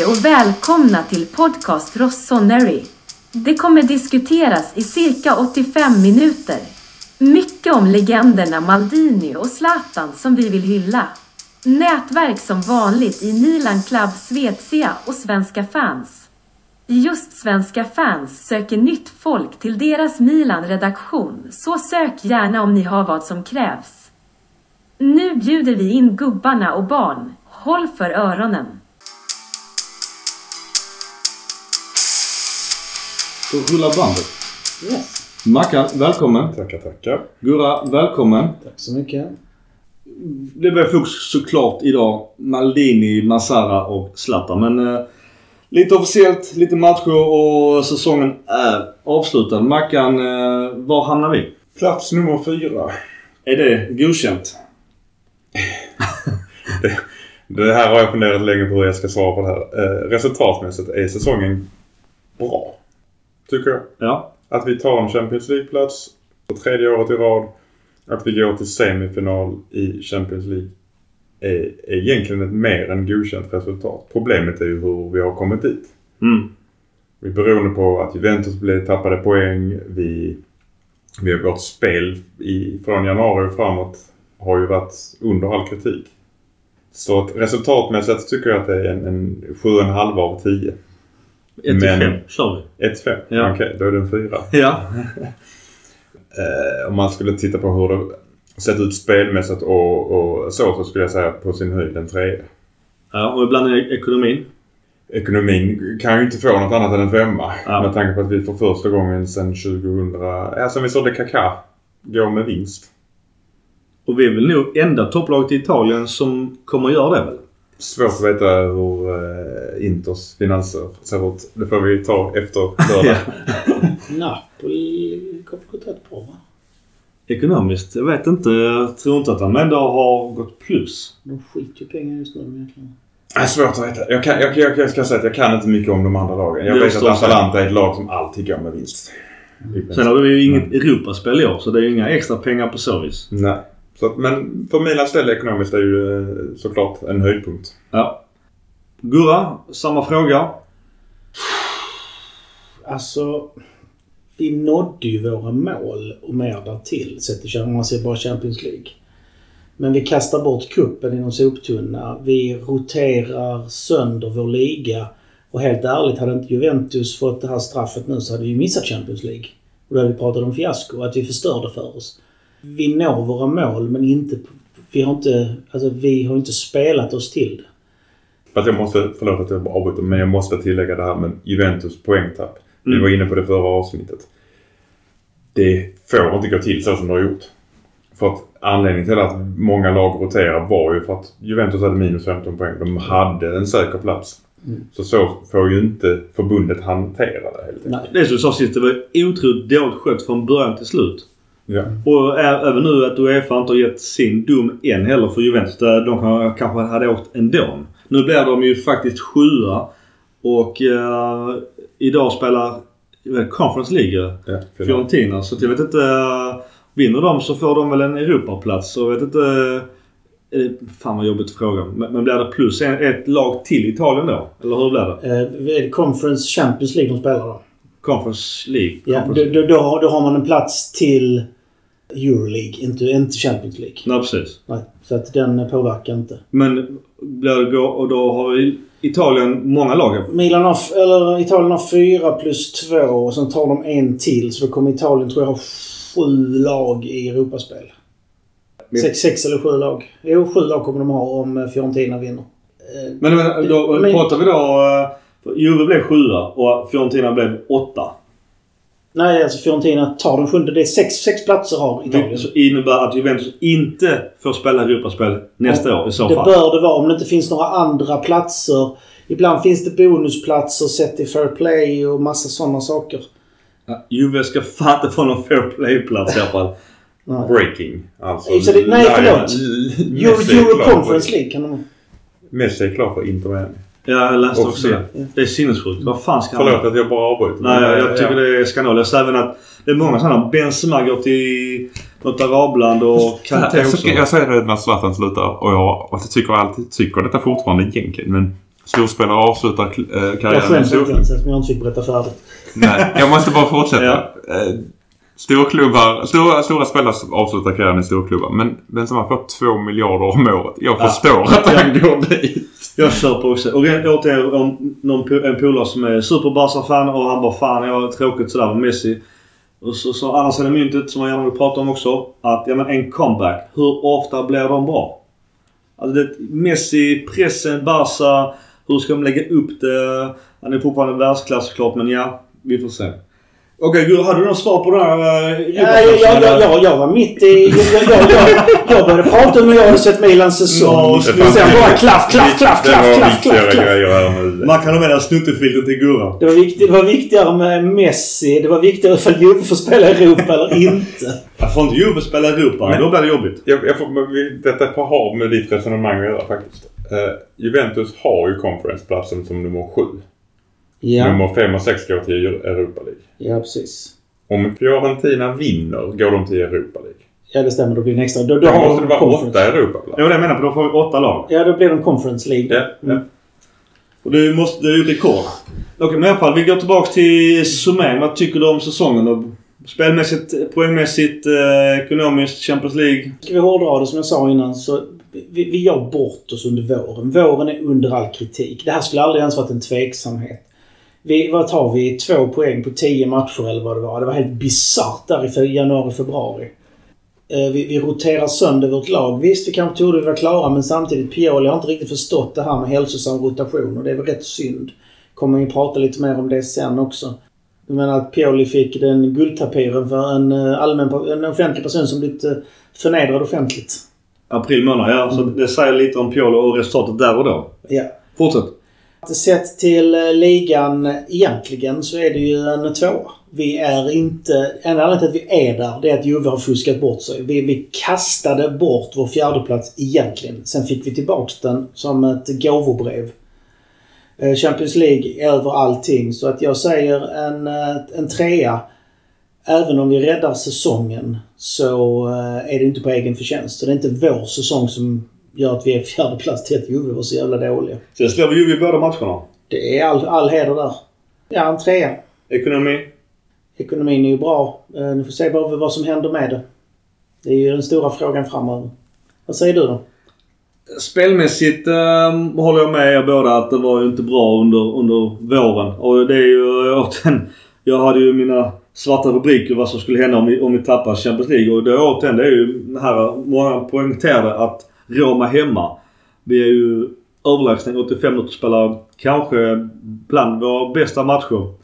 Hej och välkomna till podcast Rossoneri. Det kommer diskuteras i cirka 85 minuter. Mycket om legenderna Maldini och Zlatan som vi vill hylla. Nätverk som vanligt i Milan Club Svezia och Svenska fans. Just Svenska fans söker nytt folk till deras Milan-redaktion, så sök gärna om ni har vad som krävs. Nu bjuder vi in gubbarna och barn. Håll för öronen. Då rullar bandet. Yes. Mackan, välkommen. Tackar, tackar. Gurra, välkommen. Tack så mycket. Det blir fokus såklart idag. Maldini, Massara och Zlatan. Men eh, lite officiellt, lite matcher och säsongen är avslutad. Mackan, eh, var hamnar vi? Plats nummer fyra. Är det godkänt? det, det här har jag funderat länge på hur jag ska svara på det här. Eh, resultatmässigt är säsongen bra. Tycker jag. Ja. Att vi tar en Champions League-plats för tredje året i rad. Att vi går till semifinal i Champions League är, är egentligen ett mer än godkänt resultat. Problemet är ju hur vi har kommit dit. Mm. Vi beroende på att Juventus blev tappade poäng. Vi, vi har vårt spel i, från januari och framåt har ju varit under all kritik. Så att resultatmässigt tycker jag att det är en, en 7,5 av 10. 1 till Men- 5 kör vi. 1-5? Ja. Okej, då är det en 4. Ja. Eh, om man skulle titta på hur det sett ut spelmässigt och, och så, så skulle jag säga på sin höjd en 3. ja. Och ibland är ekonomin. Ekonomin kan ju inte få något annat än en femma. Ja. Med tanke på att vi för första gången sedan 2000, ja sen vi sålde Kaká, går med vinst. Och vi är väl nog enda topplaget i Italien som kommer göra det väl? Svårt att veta hur eh, Inters finanser ser ut. Det får vi ta efter lördag. Napoli kommer gått rätt bra va? Ekonomiskt? Jag vet inte. Jag tror inte att de ändå har gått plus. De skiter ju pengar just nu egentligen. Det är svårt att veta. Jag, kan, jag, jag, jag ska säga att jag kan inte mycket om de andra lagen. Jag vet att. Atalanta är ett lag som alltid går med vinst. Sen har vi ju inget Europaspel i år så det är ju inga extra pengar på service. Nej. Så, att- men för Milans del ekonomiskt är ju eh, såklart en höjdpunkt. Ja. Gurra, samma fråga. Alltså, vi nådde ju våra mål och mer därtill sett till om man ser bara Champions League. Men vi kastar bort kuppen i någon soptunna. Vi roterar sönder vår liga. Och helt ärligt, hade inte Juventus fått det här straffet nu så hade vi missat Champions League. Och då hade vi pratat om fiasko, att vi förstörde för oss. Vi når våra mål men inte... Vi har inte, alltså, vi har inte spelat oss till det. Fast jag måste, förlåt att jag avbryter, men jag måste tillägga det här med Juventus poängtapp. Vi Mm. var inne på det förra avsnittet. Det får inte gå till så som det har gjort. För att anledningen till att många lag roterar var ju för att Juventus hade minus 15 poäng. De hade en säker plats. Mm. Så så får ju inte förbundet hantera det helt enkelt. Nej. Det som du sa sist, det var otroligt dåligt skött från början till slut. Ja. Och även nu att Uefa inte har gett sin dom än heller för Juventus. Där de kan- kanske hade åkt ändå. Nu blir de ju faktiskt sjua. Och eh, idag spelar vet, Conference League Ja, Fiorentina. Så att jag vet inte. eh, Vinner de så får de väl en Europaplats. Så jag vet inte. eh, Fan vad jobbigt fråga. Men, men blir det plus en, ett lag till Italien då? Eller hur blir det? Eh, är det Conference Champions League de spelar då? Conference League? Ja, Conference. då, då, då, har, då har man en plats till Euroleague, inte, inte Champions League. Nej precis. Nej, så att den påverkar inte. Men blir det och då har vi Italien många lag. Milan har, eller Italien har fyra plus två och sen tar de en till. Så då kommer Italien tror jag ha sju lag i Europaspel. Men- Sex, sex eller sju lag. Jo, sju lag kommer de ha om eh, Fiorentina vinner. Eh, Men, men då Men- pratar vi då... eh, Juve blev sjua och Fiorentina blev åtta. Nej, alltså Fiorentina tar den sjunde. Det är sex, sex platser har Italien. Så innebär att Juventus inte får spela Europaspel nästa år i så Det fall. bör det vara om det inte finns några andra platser. Ibland finns det bonusplatser sett i fair play och massa sådana saker. Ja, Juve ska fan inte få någon fair play-plats i alla fall. Breaking. Alltså, Så det- nej, förlåt. Euro, Euro Conference League kan de... Messi är klar för Inter Miami. Ja, jag läste också det. Det är sinnessjukt. Vad fan ska han... Förlåt att jag bara avbryter. Nej, jag, jag tycker ja. det är skandal. Jag ser även att det är många sådana. Benzema går till något arabland och Kanté jag, också. jag säger det när Zlatan slutar och jag, och jag tycker alltid tycker detta fortfarande egentligen men storspelare avslutar äh, Jag karriären i skäms inte ens eftersom jag inte fick berätta färdigt. Nej, jag måste bara fortsätta. Ja. Eh, Storklubbar, stora, stora spelare avslutar karriären i storklubbar. Men Benzema får två miljarder om året. Jag Ja. förstår att han går dit. Jag köper också. Och rent- återigen om någon, en polare som är superbarsa-fan och han bara fan jag har tråkigt sådär med Messi. Och så, så andra sidan myntet som man gärna vill prata om också. Att ja men en comeback. Hur ofta blir de bra? Alltså det, Messi, pressen, Barca. Hur ska de lägga upp det? Han är fortfarande världsklass såklart men ja, vi får se. Okej Gurra, hade du något svar på det här? Uh, Ja, jag, jag, jag, jag, var mitt i... Jag, jag, jag, jag började prata om hur jag hade sett Milans säsong. Ja, och sen det bara klaff, klaff, klaff, Det klaff, var klaff, klaff, klaff. Man kan ha med den snuttefilten till Gurra. Det var, viktigt, det var viktigare med Messi. Det var viktigare ifall Juve får spela i Europa eller inte. Jag får inte Juve spela i Europa. Men- Då blir det jobbigt. Jag, jag får, detta har med ditt resonemang att göra faktiskt. Eh, Juventus har ju conferenceplatsen som nummer sju. Ja, Nummer fem och sex går till Europa League. ja precis. Om Fiorentina vinner går de till Europa League. Ja, det stämmer. Då blir det en extra. Då, då har måste de det vara conference. åtta Europaplatser. Det var det jag menade, för då får vi åtta lag. Ja, då blir de Conference League. Ja, ja. Mm. Och det, måste, det är ju rekord. Okej, men i alla fall. Vi går tillbaks till summering. Vad tycker du om säsongen då? Spelmässigt, poängmässigt, eh, ekonomiskt, Champions League. Ska vi hårdra det som jag sa innan så vi, vi gör bort oss under våren. Våren är under all kritik. Det här skulle aldrig ens varit en tveksamhet. Vi, vad tar vi? Två poäng på tio matcher eller vad det var. Det var helt bisarrt där i januari, februari. Eh, Vi, vi roterar sönder vårt lag. Visst, vi kanske trodde vi var klara men samtidigt Pioli har inte riktigt förstått det här med hälsosam rotation och det är väl rätt synd. Kommer vi prata lite mer om det sen också. Jag menar att Pioli fick den guldtapiren för en, eh, allmän, en offentlig person som blivit eh, förnedrad offentligt. April månad, ja. Så det säger lite om Piolo och resultatet där och då. Ja. Fortsätt. Sett till eh, ligan egentligen så är det ju en tvåa. Vi är inte... En anledning till att vi är där, det är att Juve har fuskat bort sig. Vi, vi kastade bort vår fjärdeplats egentligen. Sen fick vi tillbaks den som ett gåvobrev. Eh, Champions League över allting. Så att jag säger en, eh, en trea. Även om vi räddar säsongen så är det inte på egen förtjänst. Så det är inte vår säsong som gör att vi är fjärdeplats till att Juve var så jävla dåliga. Sen slår vi Juve i båda matcherna. Det är all, all heder där. Ja, en trea. Ekonomi. Ekonomin är ju bra. Eh, Ni får se bara vad som händer med det. Det är ju den stora frågan framöver. Vad säger du då? Spelmässigt eh, håller jag med er båda att det var ju inte bra under, under våren. Och det är ju återigen... Jag hade ju mina svarta rubriker vad som skulle hända om vi, om vi tappar Champions League. Och det återigen, det är ju det här många poängterade att Roma hemma. Vi är ju överlägsna 85 minuter spelare kanske bland våra bästa matcher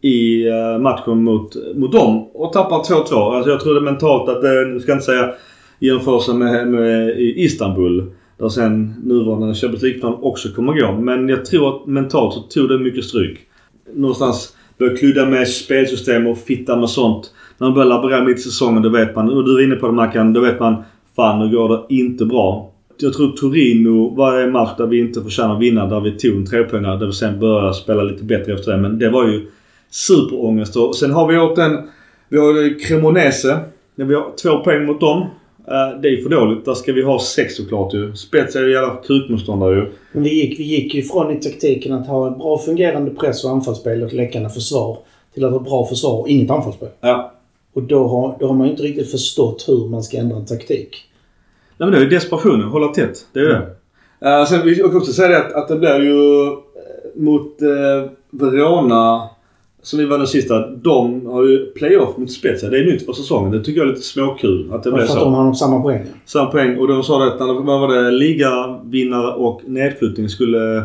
i eh, matchen mot, mot dem och tappar 2-2. Alltså jag tror det mentalt att det, nu ska jag inte säga jämförelse med, med Istanbul. Där sen nuvarande Champions League-plan också kommer gå. Men jag tror att mentalt så tog det mycket stryk. Någonstans börja kludda med spelsystem och fitta med sånt. När man börjar laborera mitt i säsongen då vet man, och du är inne på det Mackan, då vet man fan nu går det inte bra. Jag tror Torino var en match där vi inte förtjänar att vinna. Där vi tog en trepoängare där vi sen började spela lite bättre efter det. Men det var ju superångest. Och sen har vi åt en... Vi har Cremonese. Vi har två poäng mot dem. Eh, Det är för dåligt. Där ska vi ha sex såklart ju. Spets är ju jävla krukmotståndare ju. Men vi gick, vi gick ju från i taktiken att ha ett bra fungerande press och anfallsspel och ett läckande försvar till att ha bra försvar och inget anfallsspel. Ja. Och då har, då har man ju inte riktigt förstått hur man ska ändra en taktik. Nej men det är ju desperationen. Hålla tätt. Det är ju det. Uh, sen vill jag också säga det att, att det blir ju eh, mot uh, Verona som vi var den sista. De har ju playoff mot Spezia. Det är nytt för säsongen. Det tycker jag är lite småkul att det För blev att så. de har samma poäng. Samma poäng. Och de sa det att när vad var det, ligavinnare och nedflyttning skulle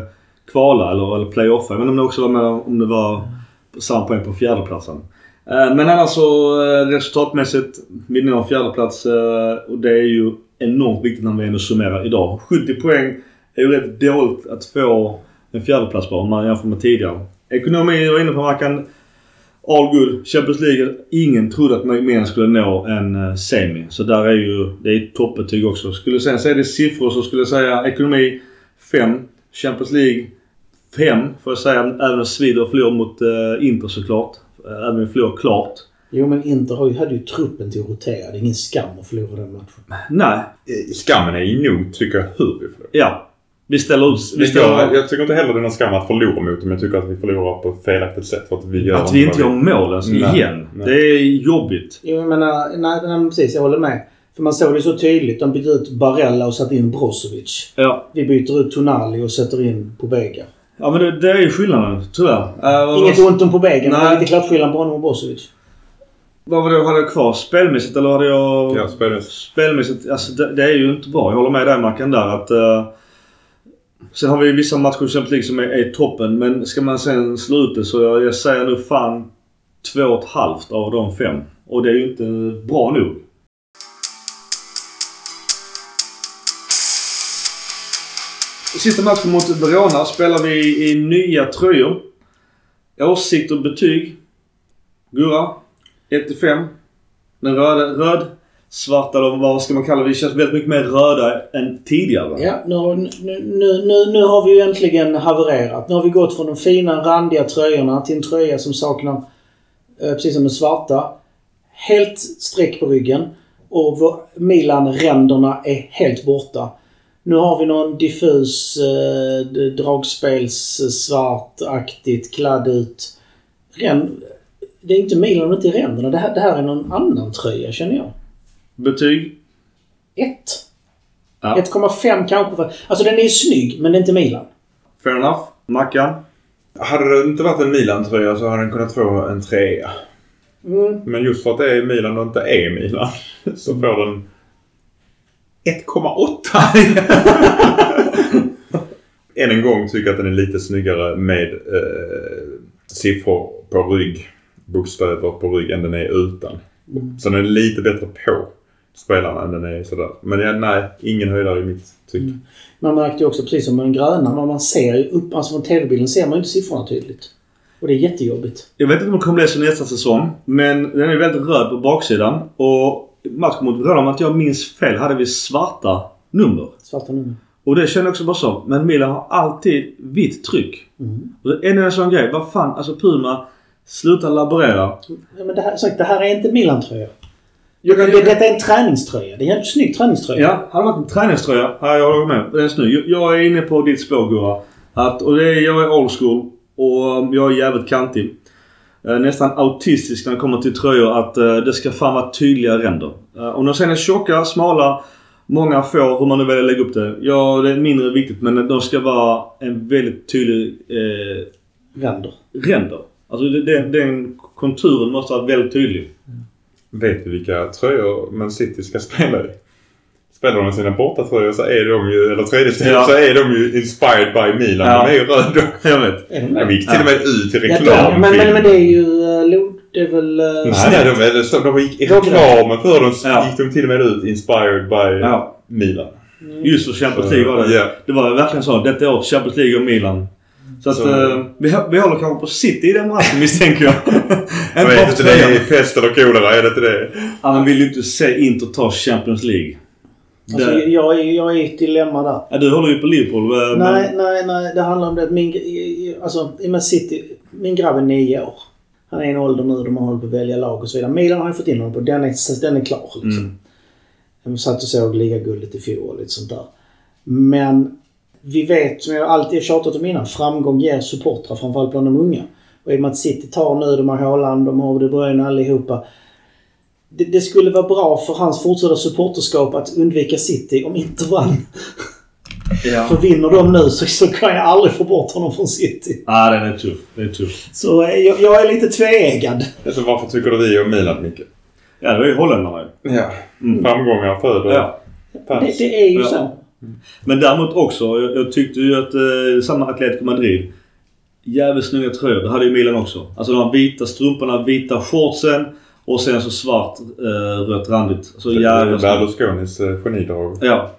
kvala eller, eller playoffa. Men om det också var med om det var samma poäng på fjärdeplatsen. Eh, Men annars så eh, resultatmässigt vinner en fjärdeplats eh, och det är ju enormt viktigt när vi ändå summerar idag. 70 poäng är ju rätt dåligt att få en fjärdeplats på om man jämför med tidigare. Ekonomi, jag var inne på Mackan. All good. Champions League. Ingen trodde att Milan skulle nå en eh, semi. Så där är ju... Det är ett toppbetyg också. Skulle sen säga det siffror så skulle jag säga ekonomi 5. Champions League 5 får jag säga. Även om Svider förlorar mot eh, Inter såklart. Även om vi förlorar klart. Jo men Inter har ju, hade ju truppen till att rotera. Det är ingen skam att förlora den matchen. Nej. Skammen är ju nog, tycker jag, hur vi förlorar. Ja. Vi ställer ut... Vi ställer, jag, jag tycker inte heller det är någon skam att förlora mot dem. Jag tycker att vi förlorar på ett felaktigt sätt. För att vi gör att vi inte gör mål alltså, Nej, igen. nej. Det är jobbigt. Jo, jag menar, nej, nej, precis. Jag håller med. För man såg det så tydligt. De bytte ut Barella och satte in Brozovic. Ja. Vi byter ut Tonali och sätter in Pobega. Ja men det, det är ju skillnaden, tyvärr. Uh, Inget ont om Pobega, men det Nej. är lite klasskillnad på honom och Brozovic. Vad var det jag hade kvar? Spelmässigt eller hade jag... Ja, spelet. Spelmässigt, alltså det, det är ju inte bra. Jag håller med dig Mackan där att... eh, sen har vi vissa matcher i Champions League som är, är toppen. Men ska man sen slå ut det så jag, jag säger nu fan två och ett halvt av de fem. Och det är ju inte bra nog. Sista matchen mot Verona spelar vi i nya tröjor. Åsikt och betyg. Gurra. 1-5. Den röda, röd, svarta eller vad ska man kalla det? Det känns väldigt mycket mer röda än tidigare. va? Ja, nu, har- nu, nu, nu, nu har vi ju äntligen havererat. Nu har vi gått från de fina randiga tröjorna till en tröja som saknar, eh, precis som den svarta, helt streck på ryggen. Och Milan-ränderna är helt borta. Nu har vi någon diffus eh, d- dragspels svartaktigt kladd ut. Ren, det är inte Milan och inte ränderna. Det här, det här är någon annan tröja känner jag. Betyg? 1. Ja. 1,5 kanske. För, alltså den är ju snygg, men det är inte Milan. Fair enough. Mackan? Hade det inte varit en Milan-tröja så hade den kunnat få en trea. Mm. Men just för att det är Milan och inte är Milan så får den 1,8. Än en gång tycker jag att den är lite snyggare med eh, siffror på rygg. Bokstäver på rygg än den är utan. Så den är lite bättre på spelarna än den är sådär. Men ja, nej, ingen höjdare i mitt tycke. Man märkte ju också precis som med den gröna, men man ser ju upp, alltså från TV-bilden ser man ju inte siffrorna tydligt. Och det är jättejobbigt. Jag vet inte om det kommer bli så nästa säsong. Men den är väldigt röd på baksidan. Och matchen mot Verona, om att jag minns fel, hade vi svarta nummer. Svarta nummer. Och det känner jag också bara så. Men Milan har alltid vitt tryck. Mm. Och är en sån grej. Vad fan, alltså Puma, sluta laborera. Ja, men det här, sagt, det här är inte Milan-tröja. Jag kan, Det, detta är en träningströja. Det är en jävligt snygg träningströja. Ja, hade det varit en träningströja hade jag hållit med. Den är snygg. Jag- Jag är inne på ditt spår Gurra. Att, och det är, jag är old school och jag är jävligt kantig. Eh, Nästan autistisk när det kommer till tröjor att eh, det ska fan vara tydliga ränder. Eh, Om de sen är tjocka, smala, många får, hur man nu väljer lägga upp det. Ja, det är mindre viktigt men de ska vara en väldigt tydlig eh, Ränder. ränder. Alltså det, den konturen måste vara väldigt tydlig. Vet du vilka tröjor Man City ska spela i? Spelar de med sina bortatröjor så är de ju, eller tredje Ja. så är de ju inspired by Milan. Ja. De är ju röda. Jag vet. Är de De gick till och med ut i Ja, reklam. de, men, men, men det är ju... eh, lo- Det är väl... eh, Nej, snett. nej, de, de, de gick i reklamen för dem Ja. gick de till och med ut inspired by Ja. Milan. Just för Champions League var det. Ja. Det var verkligen så. Detta året Champions League och Milan. Så att Så- eh, vi, vi håller kanske på City i den branschen misstänker jag. Jag en bra inte, det är pest eller kolera, är det inte det? Han vill ju inte se Inter ta Champions League. Alltså, Det- jag, är, jag är i ett dilemma där. ja, du håller ju på Liverpool. eh, Nej, Men, nej, nej. Det handlar om det att min... Alltså, i Man City... Min grabb är nio år. Han är i en ålder nu de har hållit på att välja lag och så vidare. Milan har ju fått in honom på. Den är, den är klar liksom. Mm. De satt och såg ligaguldet i fjol och lite sånt där. Men vi vet, som jag alltid har tjatat om innan, framgång ger supportrar framförallt bland de unga. Och i och med att City tar nu, de har Haaland, de har De Bruyne allihopa. Det, det skulle vara bra för hans fortsatta supporterskap att undvika City om inte vann. ja. För vinner de nu så, så kan jag aldrig få bort honom från City. Ja, den är tuff. Den är tuff. Så eh, jag, jag är lite tveeggad. Alltså, varför tycker du vi om Milan, Micke? Ja, det är ju holländarna ju. Ja. Mm. Framgångar föder Ja. Det, det är ju Ja. så. Men däremot också, jag, jag tyckte ju att eh, samma Atletico Madrid. Jävligt snygga tröjor. Det hade ju Milan också. Alltså de vita strumporna, vita shortsen och sen så svart, eh, rött randigt. Så jävligt snyggt. Berlusconis eh, genidrag. Ja.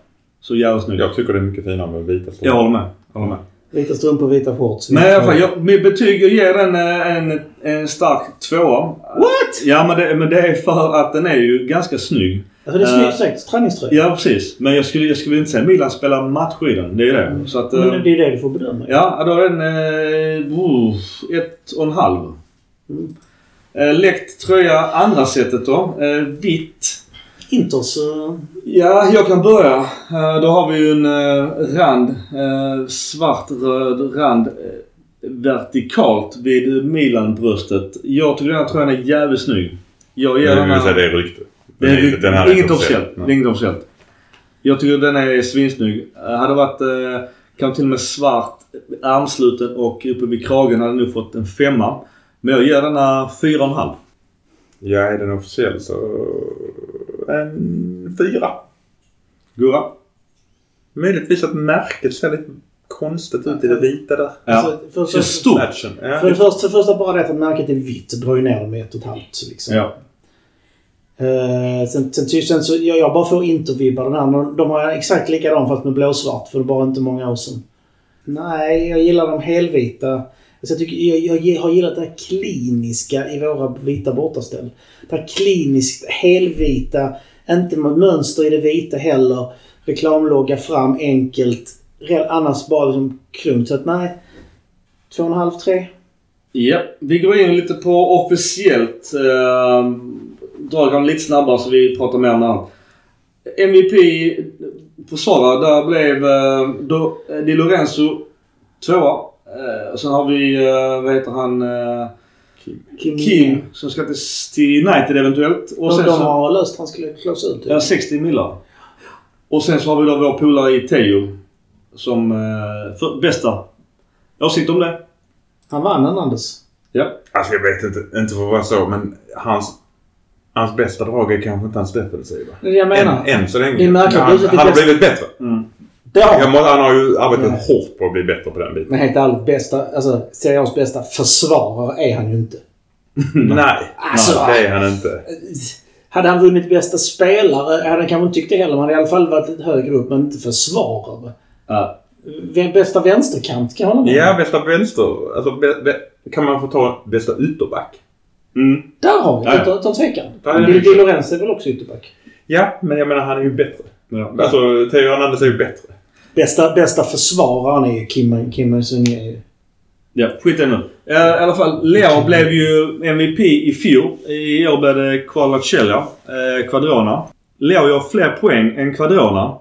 Så jävligt snyggt. Jag tycker det är mycket finare med vita strumpor. Jag håller med. Jag håller med. Vita strumpor, vita shorts. Men i alla fall, jag, med betyg, jag ger den eh, en, en stark tvåa. What? Ja men det, men det är för att den är ju ganska snygg. Alltså det är Eh, snyggt sagt. Träningströja. Ja precis. Men jag skulle, jag skulle inte säga Milan spelar match i den. Det är det. Så att, eh, Men det är det du får bedöma. Ja, då är den eh, oh, ett och en halv. Mm. Eh, läckt tröja andra sättet då. Eh, vitt. Inters... eh, Ja, jag kan börja. Eh, Då har vi ju en eh, rand. eh, Svart-röd rand. eh, Vertikalt vid Milan-bröstet. Jag tycker den här tröjan är jävligt snygg. Jag ger den här... det är rykte. Det är, den här är inget officiellt. Nej. Det är inget officiellt. Jag tycker den är svinsnygg. Eh, Hade varit eh, kanske till och med svart armsluten och uppe vid kragen hade nog fått en femma. Men jag ger denna fyra och en halv. Ja, är den officiell så... En fyra. Gurra? Möjligtvis att märket ser lite konstigt ut i det vita där. Ja. Alltså, för, Känns stort. Ja. För det första, för det första bara det att märket är vitt drar ju ner dem med ett och ett halvt. Liksom. Ja. Eh, sen, sen, sen så, jag, jag bara får intervibbar den här. De, har exakt likadan fast med blåsvart för det var inte många år sedan. Nej, jag gillar de helvita. Alltså jag, tycker, jag, jag har gillat det här kliniska i våra vita bortaställ. Det här kliniskt helvita. Inte med mönster i det vita heller. Reklamlogga fram enkelt. Annars bara liksom klungt. Så att nej. Två och en halv, tre. Ja, vi går in lite på officiellt. Eh, drar dem lite snabbare så vi pratar mer om här. MVP försvarare, där blev eh, då, Di Lorenzo tvåa. Eh, och sen har vi, eh, vad heter han, eh, Kim. Kim som ska till, till United eventuellt. Och Och sen de så, har löst hans klausul. ja, 60 millar. Och sen så har vi då vår polare i Teo som eh, för, bästa. Åsikt om det? Han vann Hernandez. Ja. Alltså jag vet inte, inte för att vara så, men hans, hans bästa drag är kanske inte hans defensiva. Det jag menar. Än, än så länge. Det är märkligt. han, han har blivit bättre. Mm. Har Jag han. han har ju arbetat Ja. hårt på att bli bättre på den biten. Men helt ärligt, bästa, alltså Serie A's bästa försvarare är han ju inte. Nej, Alltså, nej, det är han inte. Hade han vunnit bästa spelare hade han kanske inte tyckt det heller. Men han hade i alla fall varit lite högre upp, men inte försvarare. Ja. Bästa vänsterkant kan hålla med Ja, bästa vänster. Alltså, be, be, kan man få ta bästa ytterback? Mm. Där har vi ja. utan, tvekan. Di Lorenzo är väl också ytterback. Ja, men jag menar han är ju bättre. Ja. Alltså, Theo Hernandez är ju bättre. Bästa, bästa försvararen är Kim, Kim Il-Sung. Ja, skit i det nu. I alla fall, Leo blev ju MVP i fjol. I år blev det Kvaratskhelia, eh, Quadrona. Leo gör fler poäng än Quadrona.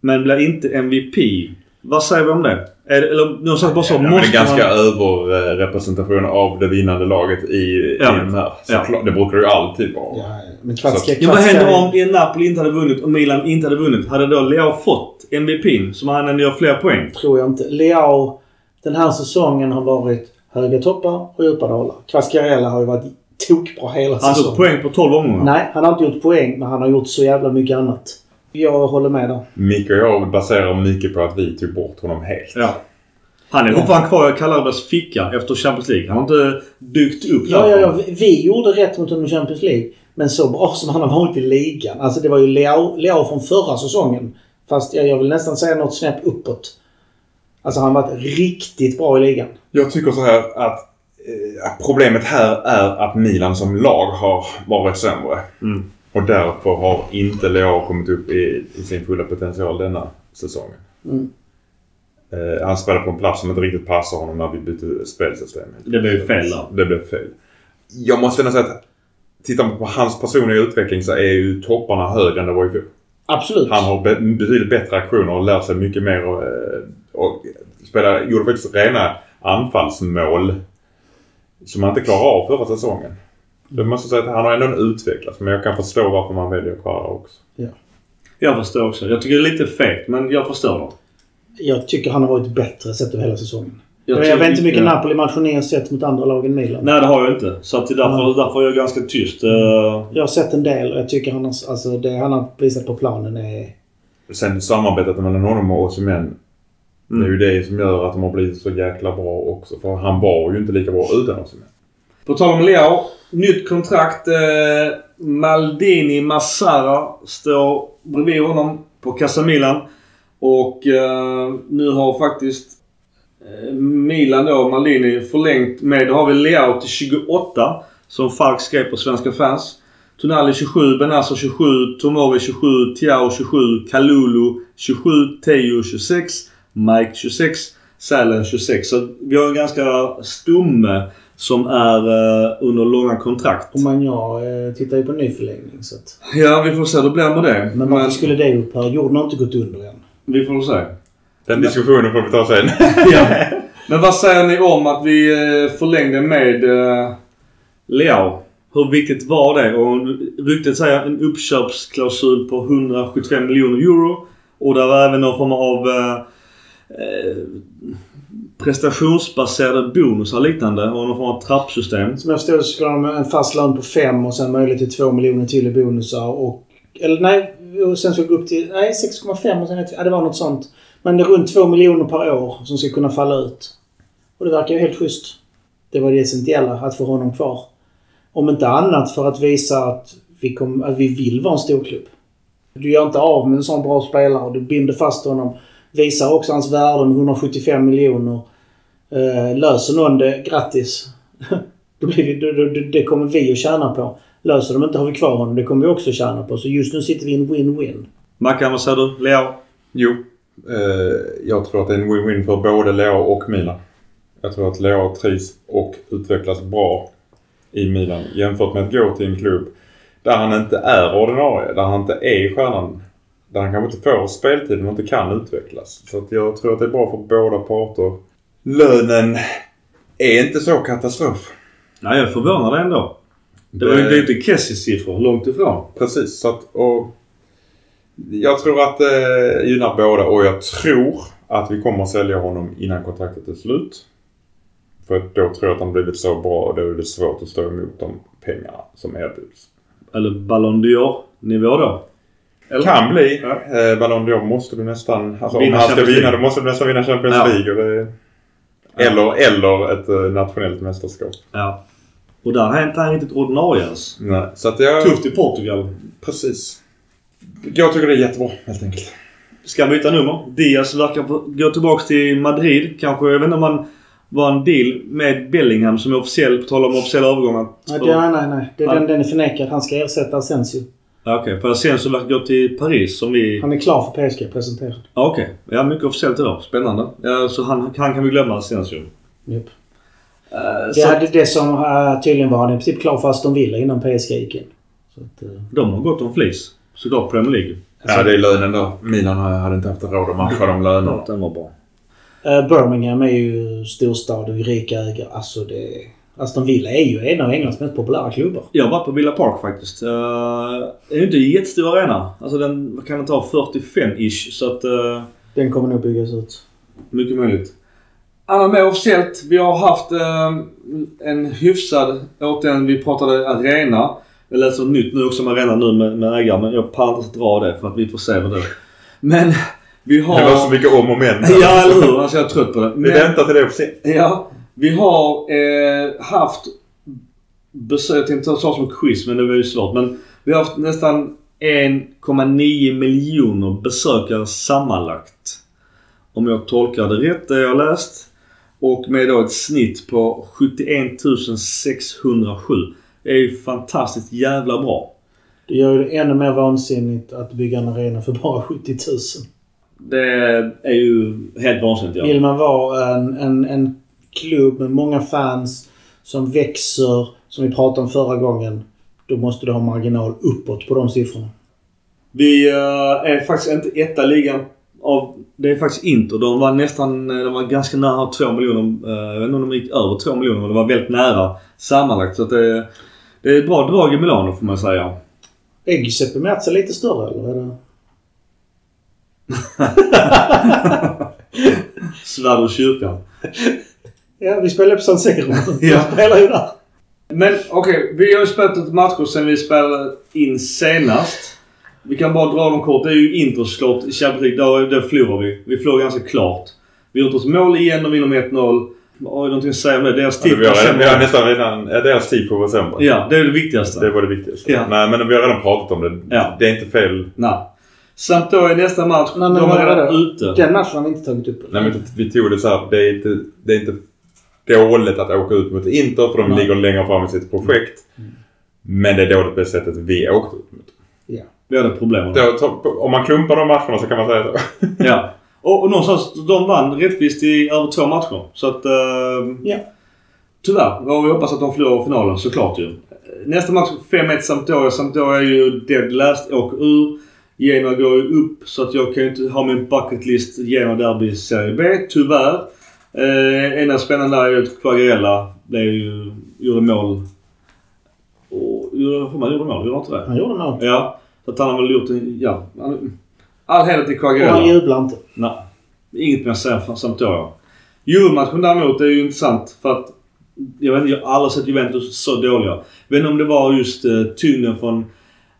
Men blir inte MVP. Vad säger vi om det? Eller nu sagt bara så. Ja, men det måste är ganska man... överrepresentation av det vinnande laget i, Ja. i den här. Ja. Såklart, Det brukar ju alltid vara. Ja, men Kvatska... Ja, vad händer om Napoli inte hade vunnit och Milan inte hade vunnit? Hade då Leo fått MVP som han ändå gör fler poäng? Tror jag inte. Leao den här säsongen har varit höga toppar och djupa dalar. Kvascarella har ju varit tokbra hela Han tog säsongen. poäng på 12 omgångar. Nej, han har inte gjort poäng, men han har gjort så jävla mycket annat. Jag håller med där. Micke och jag baserar mycket på att vi tog bort honom helt. Ja. Han är fortfarande kvar i Calabres ficka efter Champions League. Han har inte dykt upp Ja, ja, ja. Vi- Vi gjorde rätt mot honom i Champions League. Men så bra som han har varit i ligan. Alltså det var ju Leao, Leao från förra säsongen. Fast jag, jag vill nästan säga något snäpp uppåt. Alltså han har varit riktigt bra i ligan. Jag tycker så här att eh, problemet här är att Milan som lag har varit sämre. Mm. Och därför har inte Leao kommit upp i, i sin fulla potential denna säsongen. Mm. Eh, han spelar på en plats som inte riktigt passar honom när vi bytte spelsystem. Det blev ju fel där. Det blev fel. Jag måste ändå säga att tittar man på hans personliga utveckling så är ju topparna högre än det var i fjol. Absolut. Han har be- betydligt bättre aktioner och lärt sig mycket mer och, eh, och spela, gjorde faktiskt rena anfallsmål som han inte klarade av förra säsongen. Jag måste säga att han har ändå utvecklats men jag kan förstå varför man väljer Kvara också. Jag förstår också. Jag tycker det är lite fegt, men jag förstår det. Jag tycker han har varit bättre sett över hela säsongen. Jag, tycker- vet inte hur mycket ja. Napoli-matcher ni har sett mot andra lag än Milan. Nej, det har jag inte. Så att därför, därför är jag ganska tyst. Eh, Jag har sett en del och jag tycker han har, alltså, det han har visat på planen är... Sen samarbetet mellan honom och Osimhen. Det är ju det som gör att de har blivit så jäkla bra också. För han var ju inte lika bra utan Osimhen. På tal om Leo. Nytt kontrakt. Eh, Maldini Massara står bredvid honom på Casa Milan. Och eh, nu har faktiskt eh, Milan då, Maldini, förlängt med, då har vi Leao till 28. Som Falk skrev på Svenska fans. Tonali 27, Benazzo 27, Tomori 27, Tiao 27, Kalulu 27, Teo 26, Mike 26, Sälen 26. Så vi har en ganska stomme som är uh, under långa kontrakt. Och man ja, eh, tittar ju på ny förlängning. Så att. Ja, vi får se hur det blir med det. Men varför skulle det upphöra? Jorden har inte gått under än. Vi får se. Den diskussionen får vi ta sen. ja. Men vad säger ni om att vi eh, förlängde med uh, Leao? Hur viktigt var det? Och ryktet säger en uppköpsklausul på 175 miljoner euro. Och där var även någon form av uh, prestationsbaserade bonusar och liknande och någon form av trappsystem. Som jag förstår så skulle de ha en fast lön på 5 och sen möjlighet till 2 miljoner till i bonusar och... Eller nej, och sen ska gå upp till... Nej, 6,5 och sen... Ja, det var något sånt. Men det är runt 2 miljoner per år som ska kunna falla ut. Och det verkar ju helt schysst. Det var det essentiella, att få honom kvar. Om inte annat för att visa att vi, kom, att vi vill vara en stor klubb. Du gör inte av med en sån bra spelare du binder fast honom Visar också hans värde med 175 miljoner. Eh, löser någon det, grattis. då blir det, då, då, det kommer vi att tjäna på. Löser de inte har vi kvar honom. Det kommer vi också att tjäna på. Så just nu sitter vi i en win-win. Mackan, vad säger du? Leo? Jo. Eh, jag tror att det är en win-win för både Leo och Milan. Jag tror att Leo trivs och utvecklas bra i Milan jämfört med att gå till en klubb där han inte är ordinarie. Där han inte är stjärnan där han kanske inte får speltid och inte kan utvecklas. Så att jag tror att det är bra för båda parter. Lönen är inte så katastrof. Nej, jag är förvånad ändå. Det, det var ju inte Kessies siffror, långt ifrån. Precis, så att och Jag tror att det gynnar båda och jag tror att vi kommer att sälja honom innan kontraktet är slut. För då tror jag att han blivit så bra och då är det svårt att stå emot de pengarna som erbjuds. Eller Ballon d'Or nivå då? Eller? Kan bli. Ja. Eh, Ballon d'Or måste du nästan... Alltså, om han ska vinna då måste du nästan vinna Champions ja. League. Och det, eller, ja. eller ett uh, nationellt mästerskap. Ja. Och där är inte han riktigt ordinarie ens. Nej. Så att jag... Tufft i Portugal. Precis. Jag tycker det är jättebra helt enkelt. Ska byta nummer. Diaz verkar gå tillbaka till Madrid. Kanske, jag vet inte om man var en deal med Bellingham som är officiell, på tal om officiella övergångar. Nej, nej, nej. nej. Det, den, den är förnekad. Han ska ersätta Asensio. Okej, okay, för sen så verkar gå till Paris som vi... Han är klar för PSG, presenterad. Okej. Okay. Ja, mycket officiellt idag. Spännande. Ja, så han, han kan vi glömma sen så. Japp. Uh, det, så... det, det som uh, tydligen var han i princip klar för Aston Villa innan PSG gick in. Så att, uh... De har gått om flis. Såklart Premier League. Ja, det är lönen då. Milan hade inte haft råd att matcha de lönerna. Den var bra. Uh, Birmingham är ju storstad och rika ägare. Alltså det... Aston Villa är ju en av Englands mest populära klubbar. Jag varit på Villa Park faktiskt. Uh, det är ju inte en jättestor arena. Alltså den kan ta 45-ish så att... Uh, den kommer nog byggas ut. Mycket möjligt. Annat mer officiellt. Vi har haft uh, en hyfsad, återigen vi pratade arena. Jag läser nytt nu också om arena nu med, med ägare men jag pallar inte dra det för att vi får se vad det är. Men vi har... Det var så mycket om och men. ja, eller hur? Alltså jag är trött på det. Men, vi väntar till det är officiellt. Ja. Vi har eh, haft besök, jag tänkte ta som quiz men det var ju svårt. Men vi har haft nästan 1,9 miljoner besökare sammanlagt. Om jag tolkar det rätt det jag läst. Och med då ett snitt på 71 607. Det är ju fantastiskt jävla bra. Det gör det ännu mer vansinnigt att bygga en arena för bara 70 000. Det är ju helt vansinnigt ja. Vill man vara en, en, en klubb med många fans som växer, som vi pratade om förra gången. Då måste du ha marginal uppåt på de siffrorna. Vi uh, är faktiskt inte etta ligan av... Det är faktiskt Inter. De var nästan... De var ganska nära 2 miljoner. Uh, jag vet inte om de gick över 2 miljoner men de var väldigt nära sammanlagt. Så att det, det är ett bra drag i Milano får man säga. Är Giuseppe Meazza lite större eller? Är det... Svärd ur kyrkan. Ja, vi spelar på San Siro. ja. spelar ju där. Men okej, okay, vi har ju spelat ett matcher sen vi spelade in senast. Vi kan bara dra dem kort. Det är ju Inter såklart i Champions League. Där, där förlorar vi. Vi förlorar ganska klart. Vi har gjort oss mål igen och vinner med 1-0. Har du någonting att säga om det? Deras tifo ja, vi, har, vi har nästan redan... Ja, deras tifo var sämre. Ja, det är det viktigaste. Det var det viktigaste. Ja. Nej, men vi har redan pratat om det. Ja. Det är inte fel. Nej. Samt då i nästa match, Nej, de är redan ute. Den matchen har vi inte tagit upp. Nej, men vi tog det så här. Det är inte, det är inte dåligt att åka ut mot Inter för de Nej. ligger längre fram i sitt projekt. Mm. Men det är dåligt på det sättet vi åkte ut mot. Ja. Vi hade problem Om man klumpar de matcherna så kan man säga så. ja. Och, och någonstans, de vann rättvist i över två matcher. Så att... Uh, ja. Tyvärr. Och vi hoppas att de förlorar finalen såklart ju. Nästa match 5-1 Sampdoria. Sampdoria är ju dead last. Åker ur. Genoa går ju upp så att jag kan ju inte ha min bucketlist Genoa Derby Serie B. Tyvärr. Eh, ena spännande där är ju att Quagliarella blev ju, gjorde mål. Och, gjorde, man gjorde mål? Gjorde han inte det? Han gjorde mål. Ja. Så att han har väl gjort en... Ja. All heder till Och han Quagliarella. jublar inte. Nej. Inget mer att säga för Sampdoria. Juve-matchen däremot är ju intressant för att jag vet inte, jag har aldrig sett Juventus så dåliga. Jag vet inte om det var just eh, tyngden från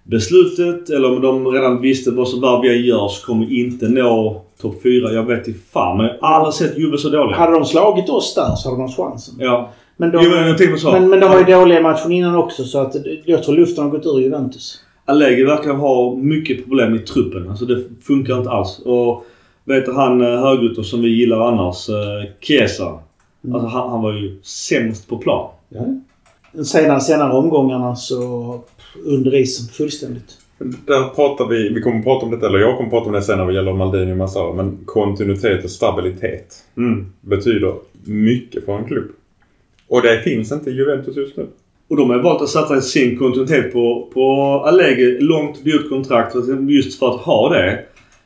beslutet eller om de redan visste vad som Varbia gör så kommer inte nå topp 4. Jag vet inte fan men jag har aldrig sett Juve så dåliga. Hade de slagit oss där så hade de chansen. Ja. Men de, Jo, men så. men, men de var ju dåliga matchen innan också så att jag tror luften har gått ur Juventus. Allegri verkar ha mycket problem i truppen. Alltså det funkar inte alls. Och vet du han eh, högerytter som vi gillar annars, eh, Chiesa. Alltså han, han var ju sämst på plan. Ja. Senare, senare omgångarna så under isen fullständigt. Där pratar vi, vi kommer att prata om detta, eller jag kommer att prata om det sen när det gäller Maldini och Massara, men kontinuitet och stabilitet Mm. betyder mycket för en klubb. Och det finns inte i Juventus just nu. Och de har valt att satsa sin kontinuitet på, på Allegri. Långt dyrt kontrakt just för att ha det.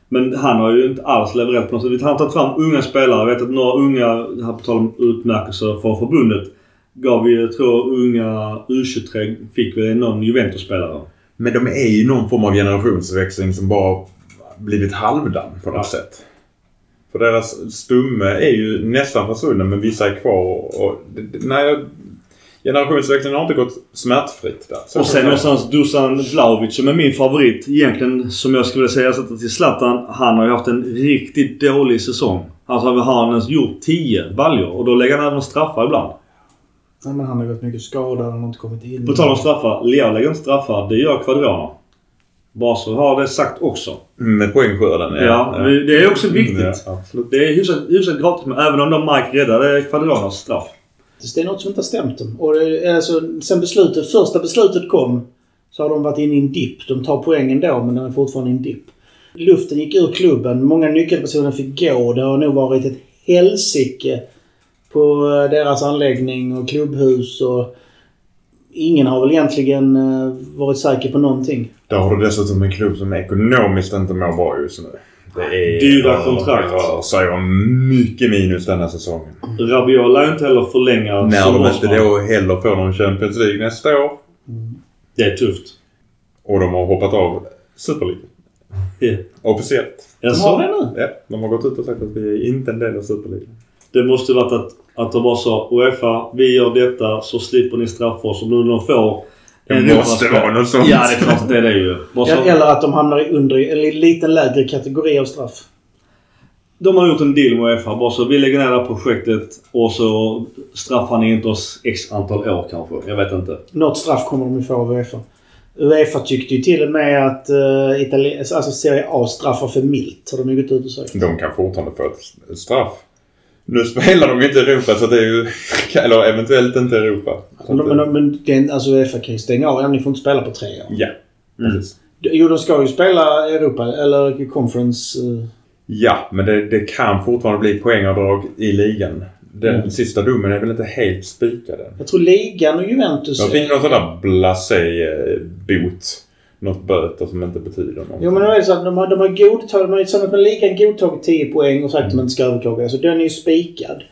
Men han har ju inte alls levererat på något sätt. Han har tagit fram unga spelare. Jag vet att några unga, här på tal om utmärkelser från förbundet, gav vi, jag tror unga U23 fick vi någon Juventus-spelare. Men de är ju någon form av generationsväxling som bara blivit halvdan på något Ja. sätt. För deras stumme är ju nästan försvunnen men vissa är kvar och... det- Nej, generationsväxlingen har inte gått smärtfritt där. Så Och sen någonstans Dusan Vlahovic som är min favorit egentligen som jag skulle säga ersättare till Zlatan. Han har ju haft en riktigt dålig säsong. Alltså har han ens gjort 10 baljor och då lägger han även straffar ibland. Ja, men han har gått mycket skadad. Han har inte kommit in. På tal om straffar. Leo lägger inte straffar. Det gör Quadrana. Bara så har det sagt också. Med poängskörden, Ja, det är också viktigt. Ja, absolut. Det är hyfsat, hyfsat gratis men även om de Mike räddade Quadranas straff. Det är något som inte har stämt dem. Och det, är alltså, sen beslutet, första beslutet kom så har de varit inne i en dipp. De tar poängen då men de är fortfarande i en dipp. Luften gick ur klubben. Många nyckelpersoner fick gå. Det har nog varit ett helsike på eh, deras anläggning och klubbhus och ingen har väl egentligen eh, varit säker på någonting. Där har du dessutom en klubb som ekonomiskt inte mår bra just nu. Det är... Dyra kontrakt. Det rör sig om mycket minus denna säsongen. Rabiot lär inte heller förlänga När som de inte då heller får någon Champions League nästa år. Det är tufft. Och de har hoppat av Super League. Ja. Officiellt. Jag De har det nu. Ja, de har gått ut och sagt att vi är inte en del av Super League. Det måste varit att, att de bara sa Uefa, vi gör detta så slipper ni straffa oss. Om nu de får Det en måste vara något sånt. Ja, det är klart det är det ju. Så, Eller att de hamnar i under en liten lägre kategori av straff. de har gjort en deal med Uefa. Bara så vi lägger ner det här projektet och så straffar ni inte oss x antal år kanske. Jag vet inte. Något straff kommer de ju få av Uefa. Uefa tyckte ju till och med att uh, Itali- alltså Serie A straffar för milt. Har de ju gått ut och sagt. De kan fortfarande få ett straff. Nu spelar de ju inte Europa så det är ju... Eller eventuellt inte Europa. Men, att, men, men det, alltså Uefa kan ju stänga av. Ja, ni får inte spela på tre år. Ja, precis. Jo, de ska ju spela Europa eller Conference. eh, Ja, men det, det kan fortfarande bli poängavdrag i ligan. Den Mm. sista domen är väl inte helt spikad än. Jag tror ligan och Juventus... De fick någon sån där blasé-bot. Något böter som inte betyder någonting. Jo men nu är det så att de har, de har godtagit, de har tillsammans med ligan godtagit 10 poäng och sagt att de inte ska överklaga. Så den är ju spikad.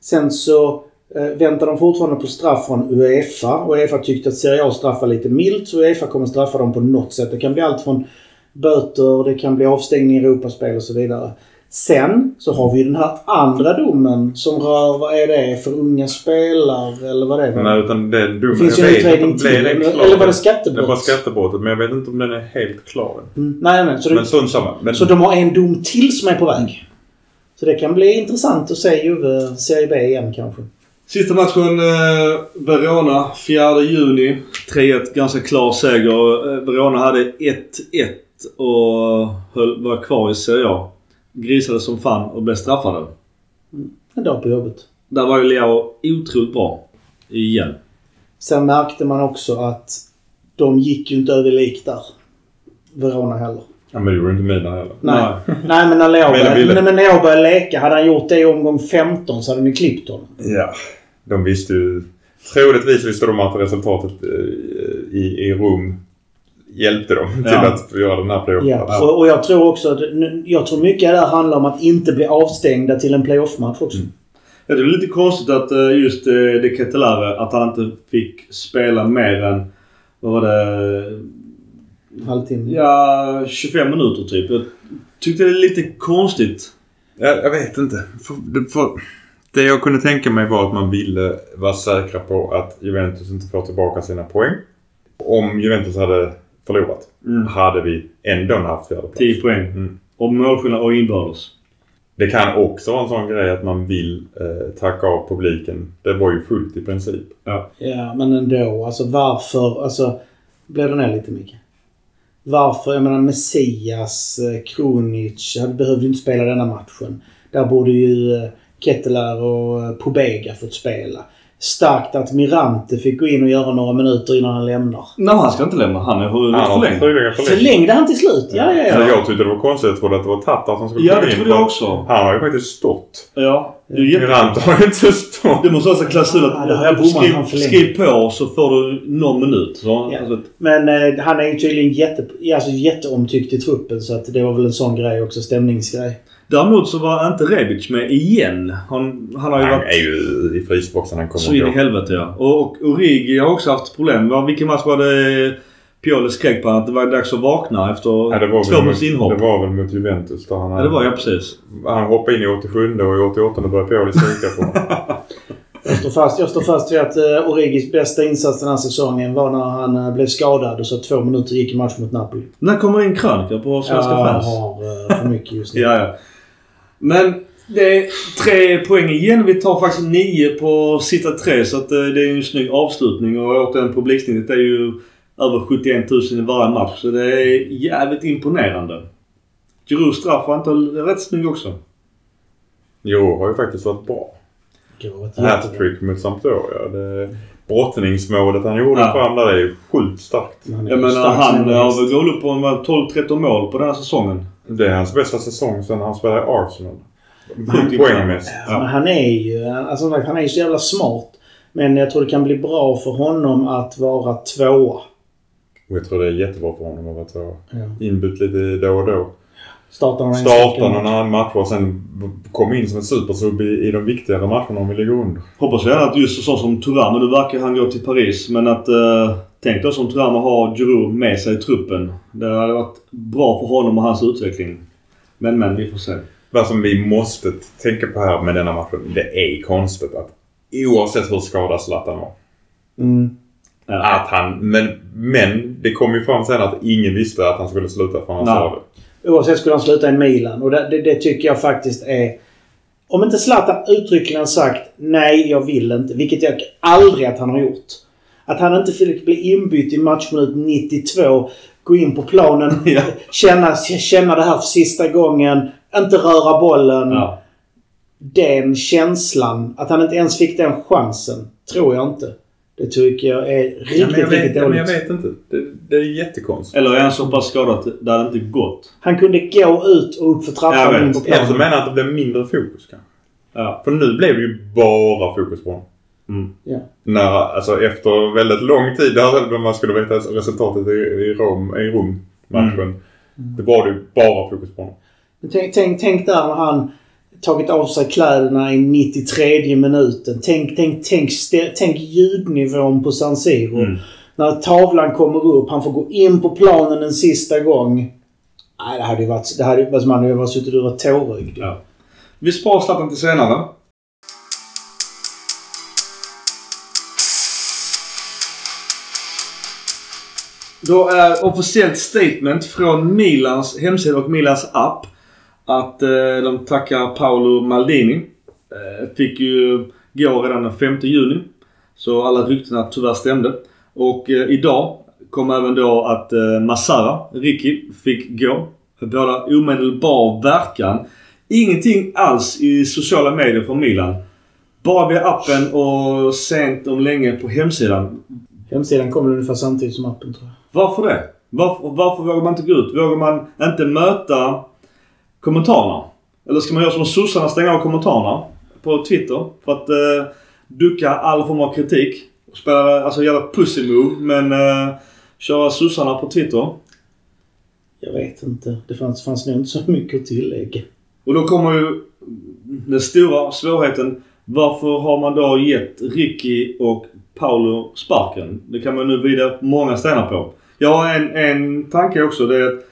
Sen så eh, väntar de fortfarande på straff från Uefa. Och Uefa tyckte att Serie A straffar lite milt så Uefa kommer straffa dem på något sätt. Det kan bli allt från böter, det kan bli avstängning i Europaspel och så vidare. Sen så har vi den här andra domen som rör, vad är det för unga spelare eller vad det är? Nej, utan den domen... Det finns ju jag vet utredning inte till. det är Eller, klar. eller var det Det skattebrott? var skattebrottet, men jag vet inte om den är helt klar. Mm, nej, nej. Så, det, Men strunt samma. Men, så de har en dom till som är på väg. Så det kan bli intressant att se Juve Serie B igen kanske. Sista matchen eh, Verona 4 juni. 3-1 ganska klar seger. Eh, Verona hade 1-1 och höll, var kvar i Serie A. Grisade som fan och blev straffade. En dag på jobbet. Där var ju Leo otroligt bra. Igen. Sen märkte man också att de gick ju inte över lik där. Verona heller. ja, men det gjorde inte mina heller. Nej. Nej men när Leo började, bilder. men när Leo började leka, hade han gjort det i omgång 15 så hade ni klippt honom. Ja. De visste ju... Troligtvis visste de att resultatet eh, i, i Rom hjälpte dem till Ja. att göra den här playoffen. Ja, och, och jag tror också att, jag tror mycket där handlar om att inte bli avstängda till en playoff-match också. Mm. Ja, det är lite konstigt att eh, just eh, De Ketelare, att han inte fick spela mer än, vad var det, Halvtimme. ja 25 minuter typ. Jag tyckte det är lite konstigt. Jag, jag vet inte. För, det, för, det jag kunde tänka mig var att man ville vara säkra på att Juventus inte får tillbaka sina poäng. Om Juventus hade förlorat Mm. hade vi ändå haft fjärde plats. 10 poäng. Mm. Och målskillnad och inbördes. Det kan också vara en sån grej att man vill eh, tacka av publiken. Det var ju fullt i princip. Ja, men ändå. Alltså varför... Alltså, blev det ner lite mycket? Varför? Jag menar Messias, eh, Krunic, hade behövde ju inte spela denna matchen. Där borde ju eh, Kettelar och eh, Pobega fått spela. Starkt att Mirante fick gå in och göra några minuter innan han lämnar. Nej, han ska inte lämna. Han är förlängd. förlängt. Förlängde han till slut? Ja, ja, ja. jag tyckte det var konstigt. Jag trodde att det var Tatar som skulle Ja, komma det in. trodde jag också. Han har ju faktiskt stått. Ja, det Mirante har ju inte stått. Det måste vara en klausul Ja, det att skriv på så får du någon minut. Så, Ja. alltså, Men eh, han är ju tydligen jätte, alltså, jätteomtyckt i truppen så att det var väl en sån grej också. Stämningsgrej. Däremot så var inte Rebic med igen. Han, han har ju Han varit är ju i frysboxen. Han så kommer in i helvete ja. Och, och Origi har också haft problem. Var, vilken match var det Pioli skrek på att det var dags att vakna efter Ja, det var två väl minuters mot, inhopp? det var väl mot Juventus där han Ja, det var ja precis. Han hoppade in i 87 och i 88 började Pioli skrika på honom. Jag står fast, jag står fast vid att uh, Origis bästa insats den här säsongen var när han eh, blev skadad och så två minuter gick i match mot Napoli. När kommer in krönikor på svenska jag fans? har eh, för mycket just nu. Ja, ja. Men det är tre poäng igen. Vi tar faktiskt nio på sista tre så att eh, det är en snygg avslutning. Och återigen publiksnittet är ju över 71 000 i varje match. Så det är jävligt imponerande. Giroud straff var inte rätt snygg också. Jo, har ju faktiskt varit bra. Hattrick mot Sampdoria. Det brottningsmålet han gjorde Ja. fram där är ju sjukt starkt. Han är Jag menar han har väl gått upp på en, vad, 12-13 mål på den här säsongen. Det är hans bästa säsong sedan han spelade i Arsenal. Poängmässigt. Ja, men han är ju alltså, han är ju så jävla smart. Men jag tror det kan bli bra för honom att vara tvåa. Och jag tror det är jättebra för honom att vara tvåa. Ja. Inbytt lite då och då. Startar någon Starta enstaka någon annan match och sen komma in som en supersub i, i de viktigare matcherna om vi ligger under. Hoppas gärna att just så som Thuram, nu verkar han gå till Paris, men att... Eh, tänk då som Thuram har Giroud med sig i truppen. Det hade varit bra för honom och hans utveckling. Men men, vi får se. Vad som vi måste tänka på här med denna matchen. Det är konstigt att oavsett hur skadad Zlatan var. Mm. Att han, men, men det kom ju fram sen att ingen visste att han skulle sluta för han sa det. Oavsett skulle han sluta i Milan. Och det, det, det tycker jag faktiskt är... Om inte Zlatan uttryckligen sagt nej, jag vill inte. Vilket jag aldrig att han har gjort. Att han inte fick bli inbytt i matchminut 92. Gå in på planen. Ja. känna, känna det här för sista gången. Inte röra bollen. Ja. Den känslan. Att han inte ens fick den chansen. Tror jag inte. Det tycker jag är riktigt, Ja, men jag, vet, riktigt ja, men dåligt. jag vet inte. Det, det är jättekonstigt. Eller är han så pass skadad att det hade inte gått? Han kunde gå ut och upp för Jag trappan in på planen. menar jag att det blev mindre fokus kanske. Ja. För nu blev det ju bara fokus på honom. Mm. Ja. När, alltså efter väldigt lång tid, där man skulle veta resultatet i, i Rom, i Rom-matchen. Mm. Det var det ju bara fokus på honom. Tänk, tänk, tänk där när han tagit av sig kläderna i 93 minuten. Tänk, tänk, tänk, tänk ljudnivån på San Siro. Mm. När tavlan kommer upp, han får gå in på planen en sista gång. Nej, det hade ju varit... Det hade. Man hade ju bara suttit och varit tårögd. Ja. Vi sparar Zlatan till senare. Då är officiellt statement från Milans hemsida och Milans app att eh, de tackar Paolo Maldini. Eh, fick ju gå redan den 5 juni. Så alla ryktena tyvärr stämde. Och eh, idag kom även då att eh, Massara, Ricky, fick gå. Båda omedelbar verkan. Ingenting alls i sociala medier från Milan. Bara via appen och sent om länge på hemsidan. Hemsidan kommer ungefär samtidigt som appen tror jag. Varför det? Varför, varför vågar man inte gå ut? Vågar man inte möta kommentarerna? Eller ska man göra som sossarna, stänga av kommentarerna på Twitter? För att eh, ducka all form av kritik. Spela, alltså jävla pussy move men uh, köra sossarna på Twitter. Jag vet inte. Det fanns, fanns nog inte så mycket att tillägga. Och då kommer ju den stora svårigheten. Varför har man då gett Ricky och Paolo sparken? Det kan man nu vrida många stenar på. Jag har en, en tanke också. Det är att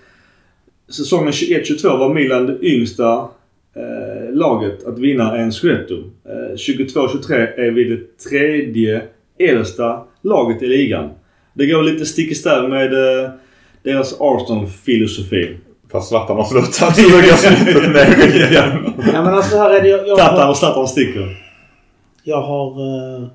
säsongen 21-22 var Milan det yngsta eh, laget att vinna en Scudetto. Eh, 22-23 är vi det tredje äldsta laget i ligan. Det går lite stick i stäv med eh, deras Arsenal-filosofi. Fast Zlatan har slutat. Ja, men alltså här är det... Jag, jag, och Zlatan sticker. jag har eh,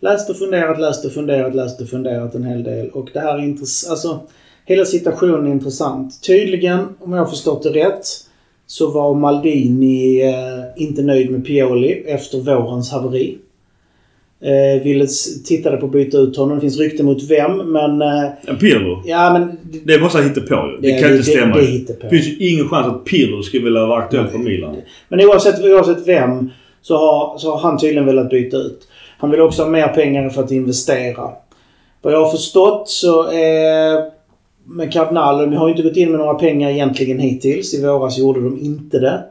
läst och funderat, läst och funderat, läst och funderat en hel del. Och det här är intressant. Alltså, hela situationen är intressant. Tydligen, om jag har förstått det rätt, så var Maldini eh, inte nöjd med Pioli efter vårens haveri. Eh, ville tittade på att byta ut honom. Det finns rykten mot vem, men... Eh, Pirlo. ja, men... Det, Det bara så hitta på ju. Det, det- kan ju inte det- stämma. det Det, finns ju ingen chans att Pirlo skulle vilja vara aktuell för Milan. Men oavsett, oavsett vem så har, så har han tydligen velat byta ut. Han vill också ha mer pengar för att investera. Vad jag har förstått så är med Cardinal, de har ju inte gått in med några pengar egentligen hittills. I våras gjorde de inte det.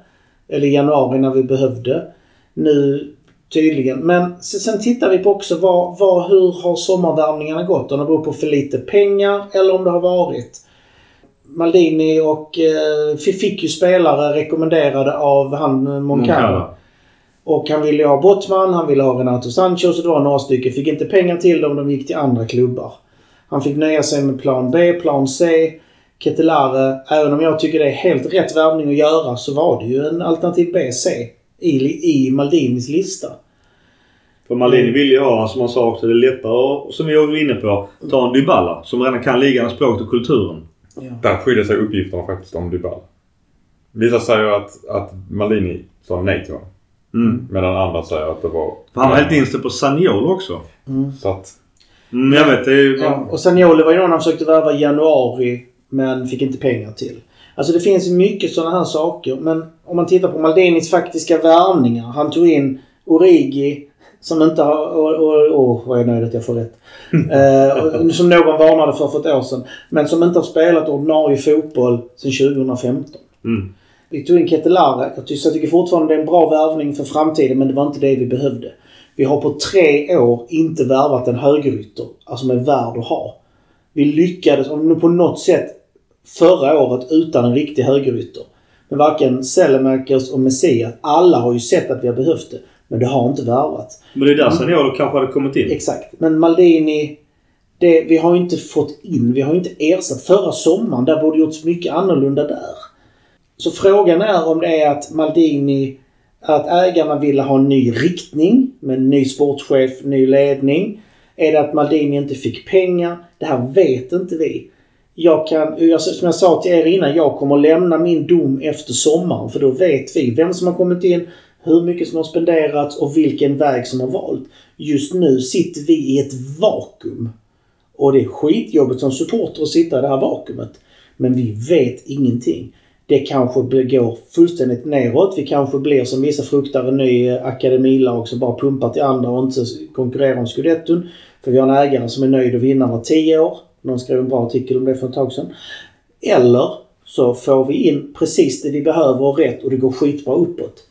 Eller i januari när vi behövde. Nu tydligen. Men sen, tittar vi på också vad, vad, hur har sommarvärvningarna gått? Om det beror på för lite pengar eller om det har varit. Maldini och eh, fick ju spelare rekommenderade av han eh, Moncada. Och han ville ha Bottman, han ville ha Renato Sanchez och det var några stycken. Fick inte pengar till dem, de gick till andra klubbar. Han fick nöja sig med plan B, plan C, Ketelare. Även om jag tycker det är helt rätt värvning att göra så var det ju en alternativ B, C i, i Maldinis lista. För Maldini vill ju ha, som han sa också, det är lättare att, som vi var inne på, ta en Dybala. Som redan kan ligan, språket och kulturen. Där skiljer sig uppgifterna faktiskt om Dybala. Vissa säger att, att Maldini sa nej till honom. Mm. Medan andra säger att det var... För han var helt inställd på Saniol också. Så att... Mm, jag vet. Det är ju... Ja, och Sagnoli var ju någon han försökte värva i januari men fick inte pengar till. Alltså det finns mycket sådana här saker. Men om man tittar på Maldinis faktiska värvningar. Han tog in Origi som inte har... Åh, oh, oh, vad jag är nöjd att jag får rätt. Eh, som någon varnade för för ett år sedan. Men som inte har spelat ordinarie fotboll sedan 2015. Mm. Vi tog in Ketelare. Jag tycker, jag tycker fortfarande det är en bra värvning för framtiden men det var inte det vi behövde. Vi har på tre år inte värvat en högerytter alltså med värd att ha. Vi lyckades, om nu på något sätt, förra året utan en riktig högerytter. Men varken Selemakers och Messias, alla har ju sett att vi har behövt det. Men det har inte värvats. Men det är där Saniol kanske hade kommit in. Exakt. Men Maldini, det, vi har ju inte fått in, vi har ju inte ersatt. Förra sommaren, där borde gjorts mycket annorlunda där. Så frågan är om det är att Maldini, att ägarna ville ha en ny riktning med en ny sportchef, ny ledning. Är det att Maldini inte fick pengar? Det här vet inte vi. Jag kan, som jag sa till er innan, jag kommer lämna min dom efter sommaren. För då vet vi vem som har kommit in, hur mycket som har spenderats och vilken väg som har valt. Just nu sitter vi i ett vakuum. Och det är skitjobbigt som supporter att sitta i det här vakuumet. Men vi vet ingenting. Det kanske går fullständigt neråt. Vi kanske blir som vissa fruktar en ny akademilag som bara pumpar till andra och inte konkurrerar om scudetton. För vi har en ägare som är nöjd att vinna var tio år. Någon skrev en bra artikel om det för ett tag sedan. Eller så får vi in precis det vi behöver och rätt och det går skitbra uppåt.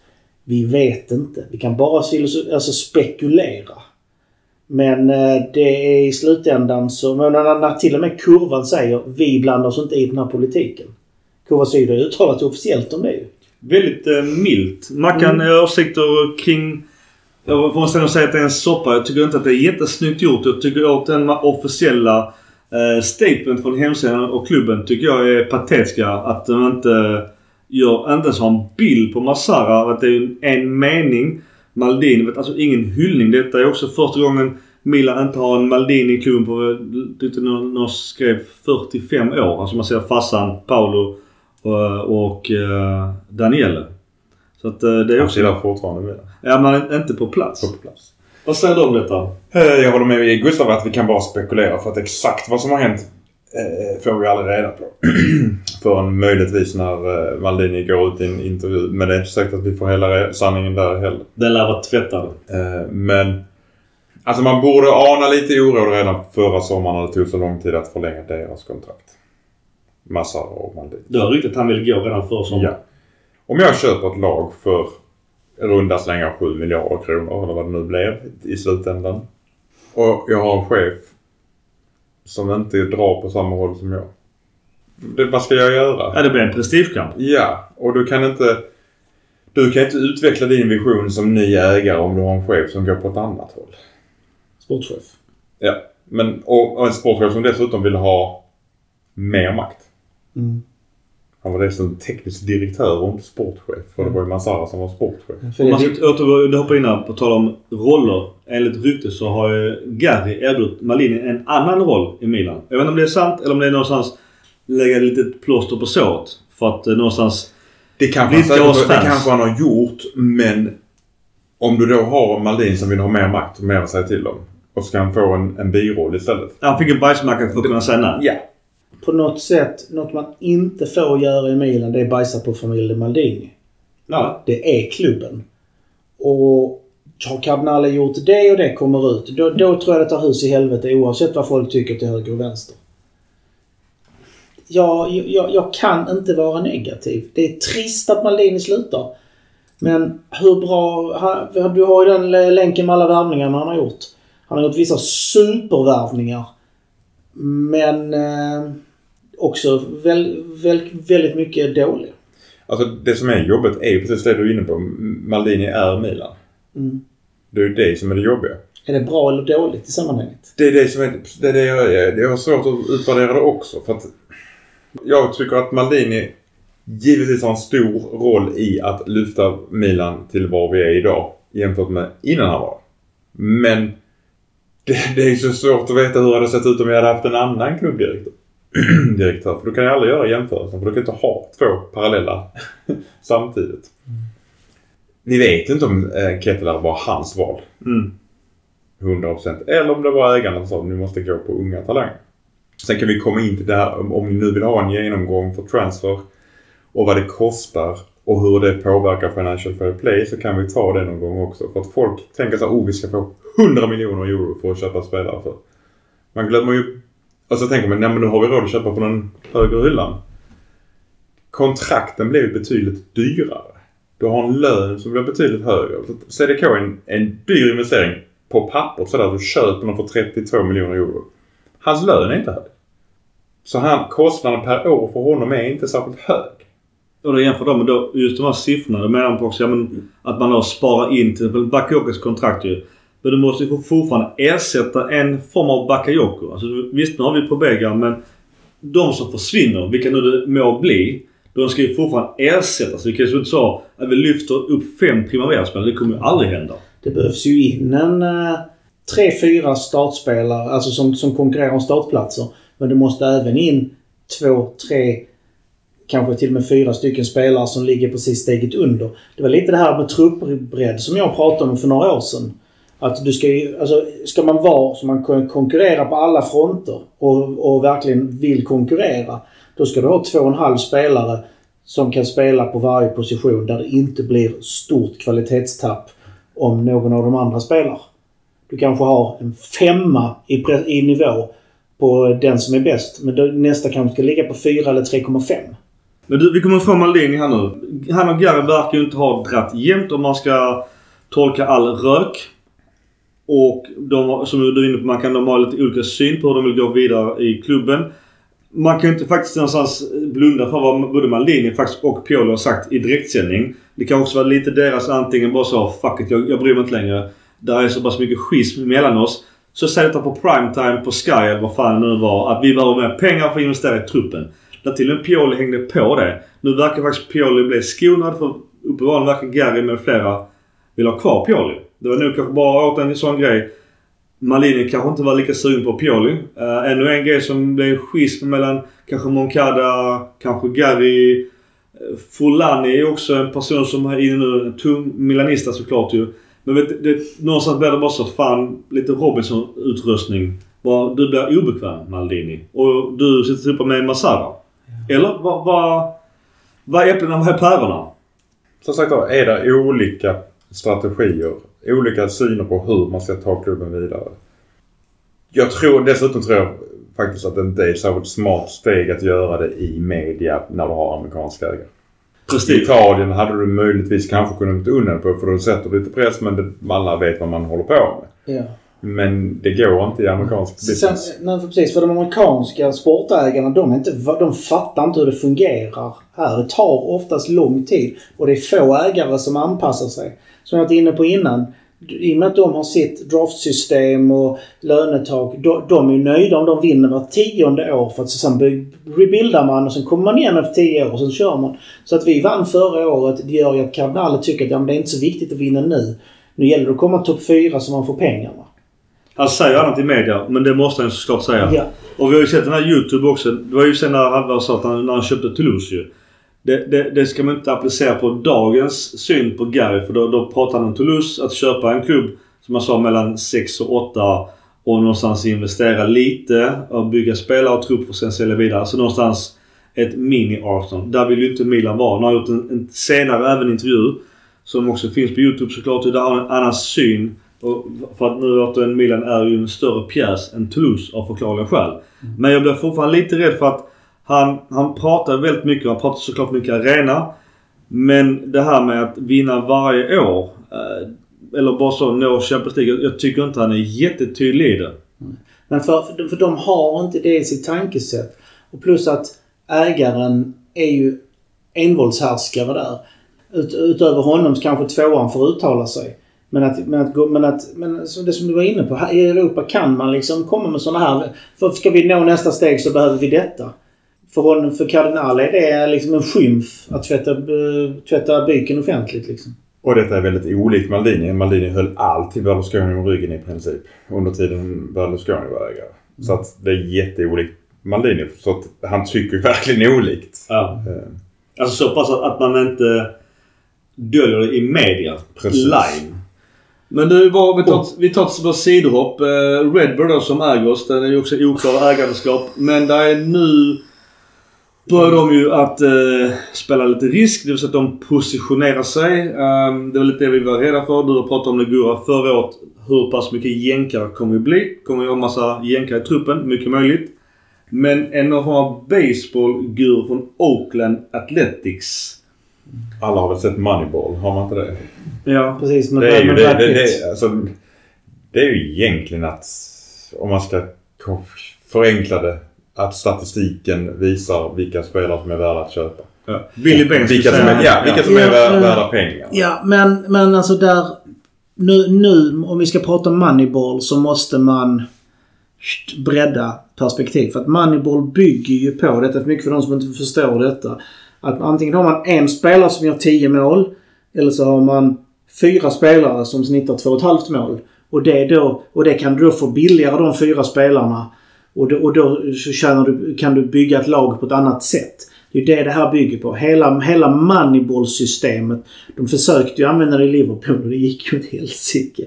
Vi vet inte. Vi kan bara alltså spekulera. Men eh, det är i slutändan så... När till och med kurvan säger vi blandar oss inte i den här politiken. Kurva Syd har uttalat officiellt om det ju. Väldigt eh, milt. Mackan mm. åsikter kring... Jag måste nog säga att det är en soppa. Jag tycker inte att det är jättesnyggt gjort. Jag tycker att den officiella eh, statement från hemsidan och klubben tycker jag är patetiska. Att de inte gör, inte ens har en bild på Massara. Att det är en mening. Maldini, alltså ingen hyllning. Detta är också första gången Milan inte har en Maldini i klubben på, tyckte någon, någon skrev 45 år. Alltså man ser farsan Paolo och, och uh, Daniele. Så att uh, det är Han också... chillar fortfarande med. Ja, men inte på plats. På plats. Vad säger du om detta? Eh, Jag håller med Gustav att vi kan bara spekulera för att exakt vad som har hänt eh, får vi aldrig reda på. Förrän möjligtvis när eh, Maldini går ut i en intervju. Men det är inte säkert att vi får hela sanningen där heller. Den lär vara tvättad. Eh, men alltså man borde ana lite oro redan förra sommaren när det tog så lång tid att förlänga deras kontrakt. Massar och Maldini. Du har ryktet att han vill gå redan för sommaren. Ja. Om jag köper ett lag för runda slängar 7 miljarder kronor eller vad det nu blev i slutändan. Och jag har en chef som inte drar på samma håll som jag. Det, vad ska jag göra? Ja, det blir en prestigekamp. Ja, och du kan inte... Du kan inte utveckla din vision som ny ägare om du har en chef som går på ett annat håll. Sportchef. Ja, men och, och en sportchef som dessutom vill ha mer makt. Mm. Han var dessutom teknisk direktör och inte sportchef. För det var ju Massara som var sportchef. Om man ska återgå, du hoppar in här på tal om roller. Enligt rykte så har ju Gary erbjudit Malini en annan roll i Milan. Jag vet inte om det är sant eller om det är någonstans lägga lite plåster på såret. För att eh, någonstans... Det kanske, han, oss säkert, det kanske han har gjort, men om du då har Maldin som vill ha mer makt och mer att säga till om. Och ska han få en, en biroll istället. Han fick en bajsmacka för att kunna säga nej. Ja. På något sätt, något man inte får göra i Milan, det är bajsa på familjen Maldini. Ja. Det är klubben. Och har Cardinale gjort det och det kommer ut, då, då tror jag det tar hus i helvete oavsett vad folk tycker till höger och vänster. Jag, jag, jag kan inte vara negativ. Det är trist att Maldini slutar. Men hur bra... Han, du har ju den länken med alla värvningarna han har gjort. Han har gjort vissa supervärvningar. Men eh, också väl, väl, väldigt mycket dåliga. Alltså det som är jobbigt är ju precis det du är inne på. Maldini är Milan. Mm. Det är ju det som är det jobbiga. Är det bra eller dåligt i sammanhanget? Det är det som är... Det är det jag, är- jag har svårt att utvärdera det också. För att jag tycker att Maldini givetvis har en stor roll i att lyfta Milan till var vi är idag jämfört med innan han var Men det, det är ju så svårt att veta hur det hade sett ut om vi hade haft en annan klubbdirektör. Direktör. För du kan ju aldrig göra jämförelsen. För du kan inte ha två parallella samtidigt. Vi vet inte om eh, Ketteler var hans val. Mm. 100% eller om det var ägarna som sa ni måste gå på unga talanger. Sen kan vi komma in till det här om, om ni nu vill ha en genomgång för transfer och vad det kostar och hur det påverkar Financial Fair Play så kan vi ta det någon gång också. För att folk tänker så här, oh vi ska få 100 miljoner euro för att köpa spelare för. Man glömmer ju... Alltså och så tänker man, nej men nu har vi råd att köpa på den högre hyllan. Kontrakten blir betydligt dyrare. Du har en lön som blir betydligt högre. CDK är en, en dyr investering på pappret sådär. Du köper den för 32 miljoner euro. Hans lön är inte hög. Så han, kostnaden per år för honom är inte särskilt hög. Och då jämför de med då, just de här siffrorna. Då menar de också ja, men, att man då sparar in till exempel Bakayokos kontrakt ju. Men du måste ju fortfarande ersätta en form av Bakayoko. Alltså, visst, nu har vi Pobega men de som försvinner, vilka nu det må bli. De ska ju fortfarande ersättas. Vi kan ju inte så att vi lyfter upp fem Primavera-spelare. Det kommer ju aldrig hända. Det behövs ju in en eh, tre, fyra startspelare, alltså som, som konkurrerar om startplatser. Men det måste även in två, tre, kanske till och med fyra stycken spelare som ligger precis steget under. Det var lite det här med truppbredd som jag pratade om för några år sedan. Att du ska ju, alltså ska man vara så man kan konkurrera på alla fronter och, och verkligen vill konkurrera. Då ska du ha två och en halv spelare som kan spela på varje position där det inte blir stort kvalitetstapp om någon av de andra spelar. Du kanske har en femma i, i nivå på den som är bäst. Men då, nästa kanske ska ligga på 4 eller 3,5. Men du, vi kommer få Maldini här nu. Han och Gary verkar ju inte ha dratt jämnt om man ska tolka all rök. Och de, som du är inne på, man kan de ha lite olika syn på hur de vill gå vidare i klubben. Man kan ju inte faktiskt någonstans blunda för vad både Maldini faktiskt och Piolo har sagt i direktsändning. Det kan också vara lite deras antingen bara så fuck it, jag, jag bryr mig inte längre. Där är så pass mycket schism mellan oss. Så säg detta på primetime på Sky eller vad fan det nu var. Att vi behöver mer pengar för att investera i truppen. Där till och med Pioli hängde på det. Nu verkar faktiskt Pioli bli skonad för uppenbarligen verkar Gary med flera vill ha kvar Pioli. Det var nog kanske bara åt en sån grej. Malini kanske inte var lika sugen på Pioli. Äh, ännu en grej som blev schism mellan kanske Moncada, kanske Gary. Eh, Fulani är också en person som är inne nu. En tung milanista såklart ju. Men vet, det, någonstans blir det bara så fan lite Robinson-utrustning. du blir obekväm Maldini och du sitter typ med Masara. Eller vad, vad, vad är äpplena och vad är päronen? Som sagt då, är det olika strategier, olika syner på hur man ska ta klubben vidare. Jag tror, dessutom tror jag faktiskt att det inte är ett särskilt smart steg att göra det i media när du har amerikanska ägare. I Prestige. Italien hade du möjligtvis kanske kunnat gå undan på för då sätter du lite press men det, alla vet vad man håller på med. Ja. Men det går inte i amerikansk Sen, business. nej, för precis, för de amerikanska sportägarna de, är inte, de fattar inte hur det fungerar här. Det tar oftast lång tid och det är få ägare som anpassar sig. Som jag varit inne på innan. I och med att de har sitt draftsystem och lönetak. De, de är nöjda om de vinner var tionde år för att sen rebildar man och sen kommer man igen efter tio år och sen kör man. Så att vi vann förra året det gör ju att Cardinale tycker att ja, men det är inte så viktigt att vinna nu. Nu gäller det att komma topp fyra så man får pengarna. Han säger annat i media, men det måste han såklart säga. Ja. Och vi har ju sett den här YouTube också. Det var ju sen när han sa att han, när han köpte Toulouse ju. Det, det, det ska man inte applicera på dagens syn på Gary. För då, då pratar han om Toulouse. Att köpa en klubb, som jag sa, mellan 6 och 8. Och någonstans investera lite och bygga spelare och trupp och sen sälja vidare. Alltså någonstans ett mini-Arsenal. Där vill ju inte Milan vara. Han har gjort en, en senare även intervju. Som också finns på YouTube såklart. Där har han en annan syn. Och för att nu återigen Milan är ju en större pjäs än Toulouse av förklarliga skäl. Men jag blir fortfarande lite rädd för att han, han pratar väldigt mycket. Han pratar såklart mycket arena. Men det här med att vinna varje år. Eh, eller bara så nå Champions League. Jag tycker inte han är jättetydlig i det. Men för, för, för de har inte det i sitt tankesätt. Och plus att ägaren är ju envåldshärskare där. Ut, utöver honom så kanske tvåan får uttala sig. Men att, men att, men att men så det som du var inne på. I Europa kan man liksom komma med sådana här. För ska vi nå nästa steg så behöver vi detta. För honom, för Cardinal är det liksom en skymf att tvätta, eh, tvätta byken offentligt liksom. Och detta är väldigt olikt Maldini. Maldini höll alltid Berlusconi om ryggen i princip. Under tiden Berlusconi var ägare. Så att det är jätteolikt Maldini. Så att han tycker verkligen olikt. Ja. Eh, Alltså så pass att, att man inte döljer det i media. Precis. Live. Men du, var, vi tar, ett- vi tar ett bara sidohopp. Eh, Redbird då som äger oss. Den är ju också oklar ägandeskap. Men där är nu börjar de ju att eh, spela lite risk. Det vill säga att de positionerar sig. Um, det var lite det vi var rädda för. Du har pratat om det Gura förra året. Hur pass mycket jänkare kommer det bli? Kommer vara en massa jänkare i truppen? Mycket möjligt. Men en av våra baseballgur från Oakland Athletics. Alla har väl sett Moneyball? Har man inte det? Ja. Precis. Men Det är ju, det, det, det, alltså, det är ju egentligen att, om man ska förenkla det, att statistiken visar vilka spelare som är värda att köpa. ja. Billy Baines Vilka som är, ja, vilka som Ja, är vär- eh, värda pengar. Ja, men, men alltså där... Nu, nu, om vi ska prata om Moneyball så måste man bredda perspektiv. För att Moneyball bygger ju på, detta för mycket för de som inte förstår detta, att antingen har man en spelare som gör 10 mål eller så har man fyra spelare som snittar 2,5 mål. Och det, då, och det kan du då få billigare de fyra spelarna. Och då, och då så du, kan du bygga ett lag på ett annat sätt. Det är det det här bygger på. Hela, hela Moneyball-systemet. De försökte ju använda det i Liverpool och det gick ju åt helsike.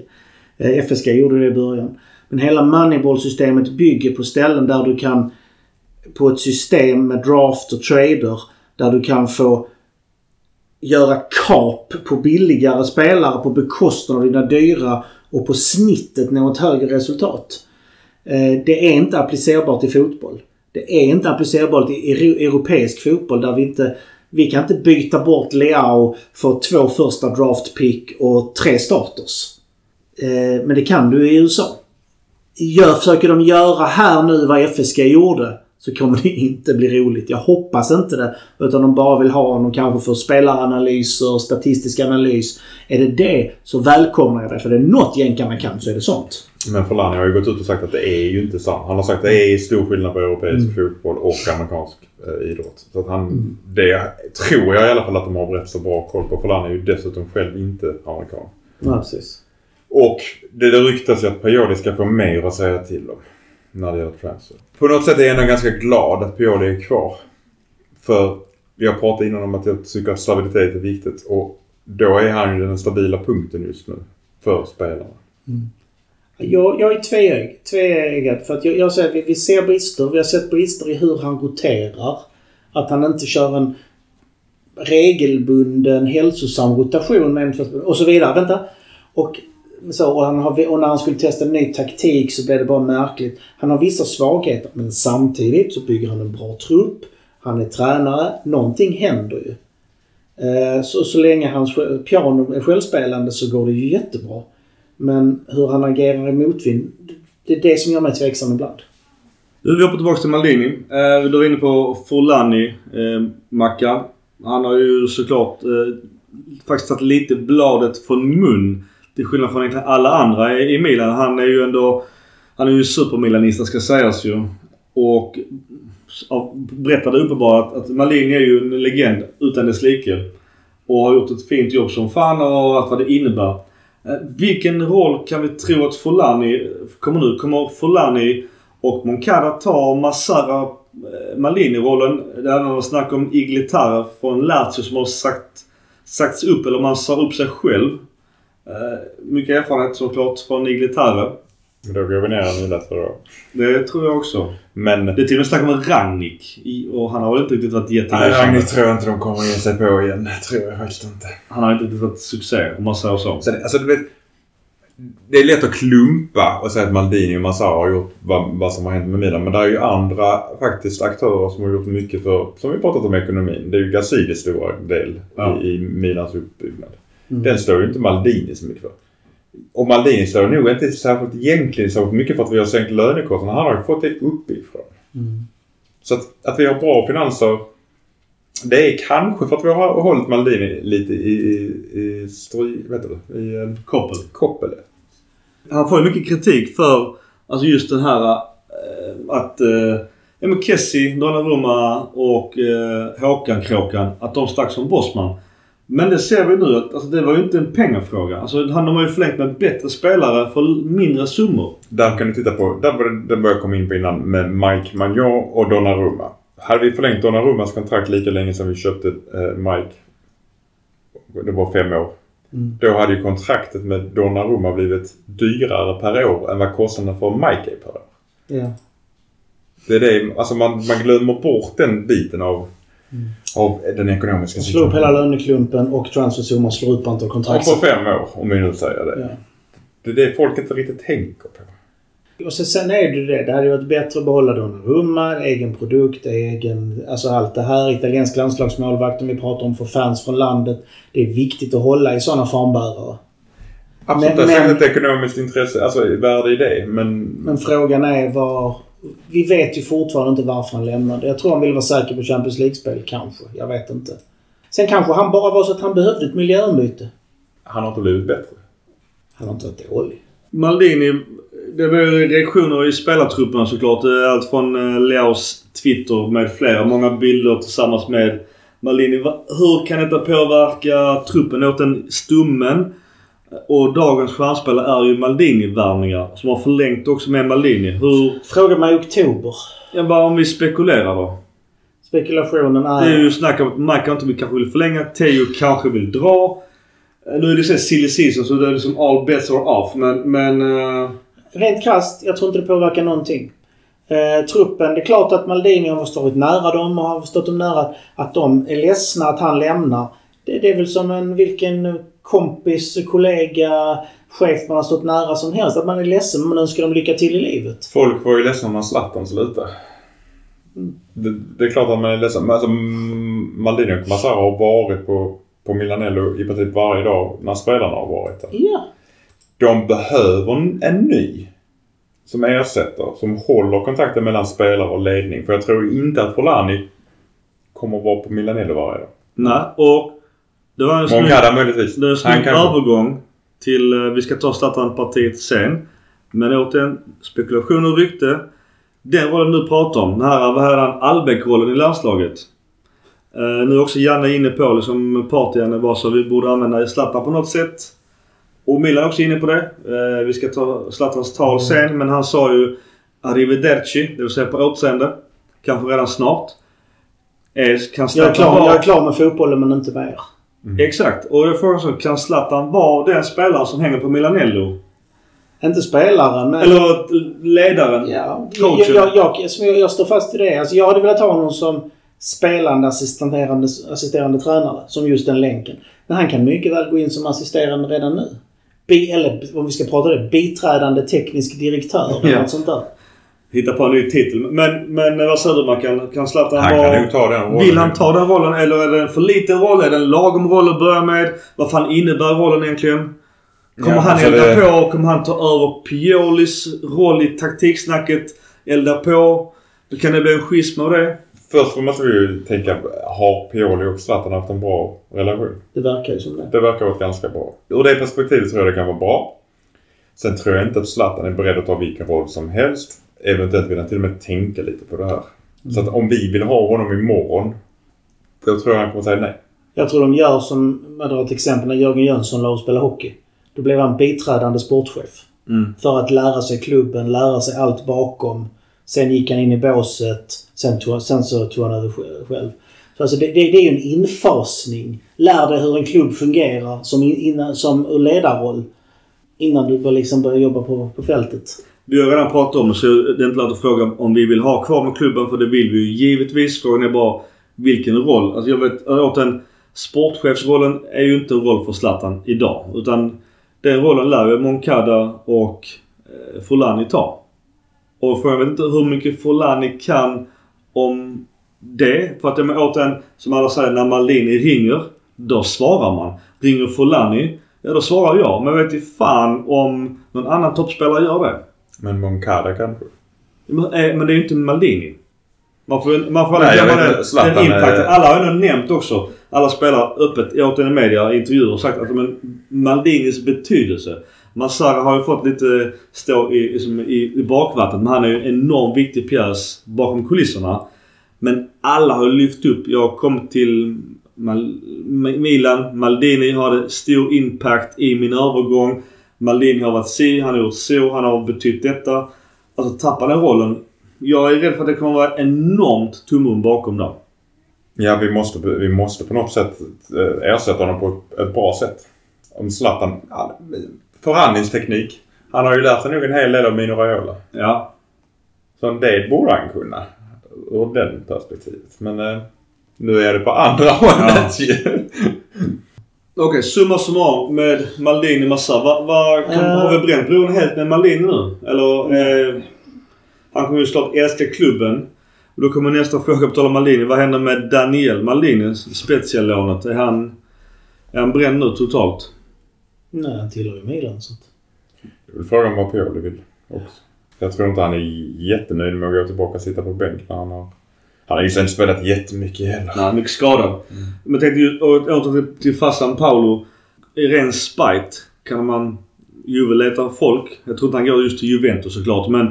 Eh, FSG gjorde det i början. Men hela Moneyball-systemet bygger på ställen där du kan... På ett system med draft och trader. Där du kan få göra kap på billigare spelare på bekostnad av dina dyra och på snittet nå ett högre resultat. Eh, det är inte applicerbart i fotboll. Det är inte applicerbart i europeisk fotboll där vi inte... Vi kan inte byta bort Leao för två första draftpick och tre starters. Eh, men det kan du i USA. Gör, försöker de göra här nu vad FSG gjorde så kommer det inte bli roligt. Jag hoppas inte det. Utan de bara vill ha någon kanske för spelaranalyser, statistisk analys. Är det det så välkomnar jag det. För det är något jänkarna kan så är det sånt. Men Forlani har ju gått ut och sagt att det är ju inte sant. Han har sagt att det är stor skillnad på europeisk fotboll och amerikansk eh, idrott. Så att han, det tror jag i alla fall att de har rätt så bra koll på. Forlani är ju dessutom själv inte amerikan. Ja, precis. Och det, det ryktas ju att Pioli ska få mer att säga till om. När det gäller transfer. På något sätt är jag ändå ganska glad att Pioli är kvar. För jag pratade innan om att jag tycker att stabilitet är viktigt. Och då är han ju den stabila punkten just nu. För spelarna. Mm. Jag, jag är tveegg, tveeggad. För att jag, jag säger, vi, vi ser brister. Vi har sett brister i hur han roterar. Att han inte kör en regelbunden hälsosam rotation med en två- och så vidare. Vänta. Och, så, och, han har, och när han skulle testa en ny taktik så blev det bara märkligt. Han har vissa svagheter men samtidigt så bygger han en bra trupp. Han är tränare. Någonting händer ju. Eh, så, så länge hans piano är självspelande så går det ju jättebra. Men hur han agerar i motvind, det är det som gör mig tveksam ibland. Nu vi hoppar tillbaka till Maldini. Eh, du var inne på Forlani, eh, Mackan. Han har ju såklart eh, faktiskt tagit lite bladet från mun. Till skillnad från egentligen alla andra i, Milan. Han är ju ändå... Han är ju supermilanista ska sägas ju. Och berättade uppenbart att, Malini är ju en legend utan dess like. Och har gjort ett fint jobb som fan och allt vad det innebär. Eh, vilken roll kan vi tro att Folani kommer nu? Kommer Folani och Moncada ta Massara eh, Malini-rollen? Det är någon snack om Iglitara från Lazio som har sagt, sagts upp, eller man sa upp sig själv. Eh, mycket erfarenhet såklart från. Men då går vi ner en tror jag. Det tror jag också. Men... Det är till och med snack om Rangnick. Och han har väl inte riktigt varit Nej, jättelysande. Ragnhild tror jag inte de kommer ge sig på igen. Det tror jag faktiskt inte. Han har inte riktigt varit succé om man säger så. Det, alltså, du vet, det är lätt att klumpa och säga att Maldini och Massara har gjort vad, vad som har hänt med Milan. Men det är ju andra faktiskt aktörer som har gjort mycket för, som vi pratat om ekonomin. Det är ju Gazidis stora del Ja. i, i Milans uppbyggnad. Mm. Den står ju inte Maldini så mycket för. Och Maldini står nog inte särskilt egentligen så mycket för att vi har sänkt lönekostnaderna. Han har ju fått det uppifrån. Mm. Så att, att vi har bra finanser. Det är kanske för att vi har hållit Maldini lite i, i, i stry, vet du, i eh, Koppel. koppel. Han får ju mycket kritik för alltså just den här eh, att eh, ja, men Kessie, Donnarumma och eh, Håkan Kråkan att de stack som bossman. Men det ser vi nu att alltså, det var ju inte en pengafråga. Alltså, han har ju förlängt med bättre spelare för mindre summor. Där kan du titta på, där var det, jag komma in på innan med Mike Magnon och Donnarumma. Hade vi förlängt Donnarummas kontrakt lika länge som vi köpte eh, Mike, det var fem år. Mm. Då hade ju kontraktet med Donnarumma blivit dyrare per år än vad kostnaden för Mike är per år. Ja. Det är det, alltså man, man glömmer bort den biten av, av den ekonomiska Slår upp hela löneklumpen och transfersumman slår upp antal Ja, kontrakt. på fem år, om vi nu säger det. Ja. Det är det folk inte riktigt tänker på. Och sen, sen är det det. Det hade varit bättre att behålla Donnarumma, egen produkt, egen... Alltså allt det här. Italiensk landslagsmålvakten vi pratar om för fans från landet. Det är viktigt att hålla i sådana fanbärare. Absolut, Men- det säkert ett ekonomiskt intresse, alltså värde i det. Men, Men frågan är var... Vi vet ju fortfarande inte varför han lämnade. Jag tror han vill vara säker på Champions League-spel, kanske. Jag vet inte. Sen kanske han bara var så att han behövde ett miljöombyte. han har inte blivit bättre. Han har inte varit dålig. Maldini, det var ju reaktioner i spelartrupperna såklart. Är Allt från eh, Leos Twitter med flera. Många bilder tillsammans med Maldini. Hur kan detta påverka truppen? Åt den stummen. Och dagens stjärnspelare är ju Maldini-värvningar. Som har förlängt också med Maldini. Hur... Fråga mig i oktober. Ja, bara om vi spekulerar då. Spekulationen är... Det är ju snack om att Mike inte vill- kanske vill förlänga. Teo kanske vill dra. Eh, Nu är det här silly season så det är liksom all bets are off. Men... men eh, Rent krasst, jag tror inte det påverkar någonting. Eh, truppen, det är klart att Maldini har stått nära dem och har stått dem nära att de är ledsna att han lämnar. Det, det är väl som en vilken kompis, kollega, chef man har stått nära som helst. Att man är ledsen men önskar dem lycka till i livet. Folk var ju ledsna när Zlatan slutade. Det, det är klart att man är ledsen. Men alltså, mm, Maldini och Massara har varit på, på Milanello i princip varje dag när spelarna har varit där. Ja. De behöver en, en ny som ersätter, som håller kontakten mellan spelare och ledning. För jag tror inte att Forlani kommer att vara på Milanello varje dag. nej, och... Det var en snygg, möjligtvis. det är en snygg övergång till... eh, Vi ska ta Zlatan-partiet sen. Men återigen, spekulation och rykte. Den rollen du pratar om, den här, vad heter han, Albeck-rollen i landslaget. Eh, nu är också Janne inne på, liksom party-Janne var så vi borde använda Zlatan på något sätt. Och Milan är också inne på det. Eh, vi ska ta Zlatans tal sen, men han sa ju Arrivederci, det vill säga på återseende. Kanske redan snart. Kan Jag är, klar, jag är klar med fotbollen men inte mer. Exakt. Och jag frågar så, kan Zlatan vara den spelaren som hänger på Milanello? Inte spelaren, men... Eller ledaren. Ja, Coachen. jag, jag, jag, jag, står fast vid det. Alltså, jag hade velat ha honom som spelande assisterande, assisterande tränare. Som just den länken. Men han kan mycket väl gå in som assisterande redan nu. Bi, eller om vi ska prata det, biträdande teknisk direktör eller Ja. något sånt där. Hitta på en ny titel. Men, men vad säger du Mackan? Kan Zlatan Han vara... kan nog ta den rollen. Vill han ta den rollen eller är det en för liten roll? Är det en lagom roll att börja med? Vad fan innebär rollen egentligen? Kommer Ja, han alltså elda det- på? Kommer han ta över Piolis roll i taktiksnacket? Elda på? Kan det bli en schism av det? Först måste vi ju tänka, har Pioli och Zlatan haft en bra relation? Det verkar ju som det. Det verkar vara ganska bra. Ur det perspektivet tror jag det kan vara bra. Sen tror jag inte att Zlatan är beredd att ta vilken roll som helst. Eventuellt vill han till och med tänka lite på det här. Så att om vi vill ha honom imorgon, då tror jag han kommer säga nej. Jag tror de gör som, jag drar ett exempel, när Jörgen Jönsson la och spela hockey. Då blev han biträdande sportchef. Mm. För att lära sig klubben, lära sig allt bakom. Sen gick han in i båset. Sen, tog, sen så tog han över sj- själv. Så alltså det, det, det är ju en infasning. Lär dig hur en klubb fungerar som, in, som ur ledarroll. Innan du bör liksom börja jobba på, på fältet. Vi har redan pratat om det så det är inte lätt att fråga om vi vill ha kvar med klubben för det vill vi ju givetvis. Frågan är bara vilken roll. Alltså jag vet återigen sportchefsrollen är ju inte en roll för Zlatan idag. Utan den rollen lär ju Moncada och eh, Folani ta. Och frågan vet inte hur mycket Folani kan om det. För att jag menar återigen, som alla säger, när Maldini ringer, då svarar man. Ringer Folani, ja då svarar jag. Men jag vet ju fan om någon annan toppspelare gör det. Men Moncada kanske? Men, eh, men det är ju inte Maldini. Man får, man får Nej, glömma den, den impacten. är- Alla har ju nämnt också. Alla spelare öppet, jag åt i media, intervjuer och sagt att men, Maldinis betydelse. Massara har ju fått lite stå i, liksom, i, i bakvattnet. Men han är ju en enormt viktig pjäs bakom kulisserna. Men alla har lyft upp. Jag kom till Mal, Milan. Maldini hade stor impact i min övergång. Maldini har varit si, han har gjort så, han har betytt detta. Alltså tappar den rollen. Jag är rädd för att det kommer vara enormt tomrum bakom där. Ja, vi måste, vi måste på något sätt eh, ersätta honom på ett, bra sätt. Om Zlatan... ja, Förhandlingsteknik. Han har ju lärt sig nog en hel del av Mino Raiola. Ja. Så det borde han kunna. Ur den perspektivet. Men eh, nu är det på andra hållet ju. Okej, summa summarum med Maldini Massa. Va, va, kan, Eh. Har vi bränt bron helt med Maldini nu? Eller? Eh, han kommer ju såklart älska klubben. Och då kommer nästa fråga på tal om Maldini. Vad händer med Daniel Maldini? Speciallånet. Är han, är han bränd nu totalt? Nej, han tillhör ju Milan. Så att... Jag vill fråga om vad Pioli vill också. Jag tror inte han är jättenöjd med att gå tillbaka och sitta på bänk när han har... Han har ju inte spelat jättemycket heller. Nej, mycket skadad. Men jag tänkte ju åter till, till farsan Paolo. I ren spite kan man Juve leta folk. Jag tror inte han går just till Juventus såklart men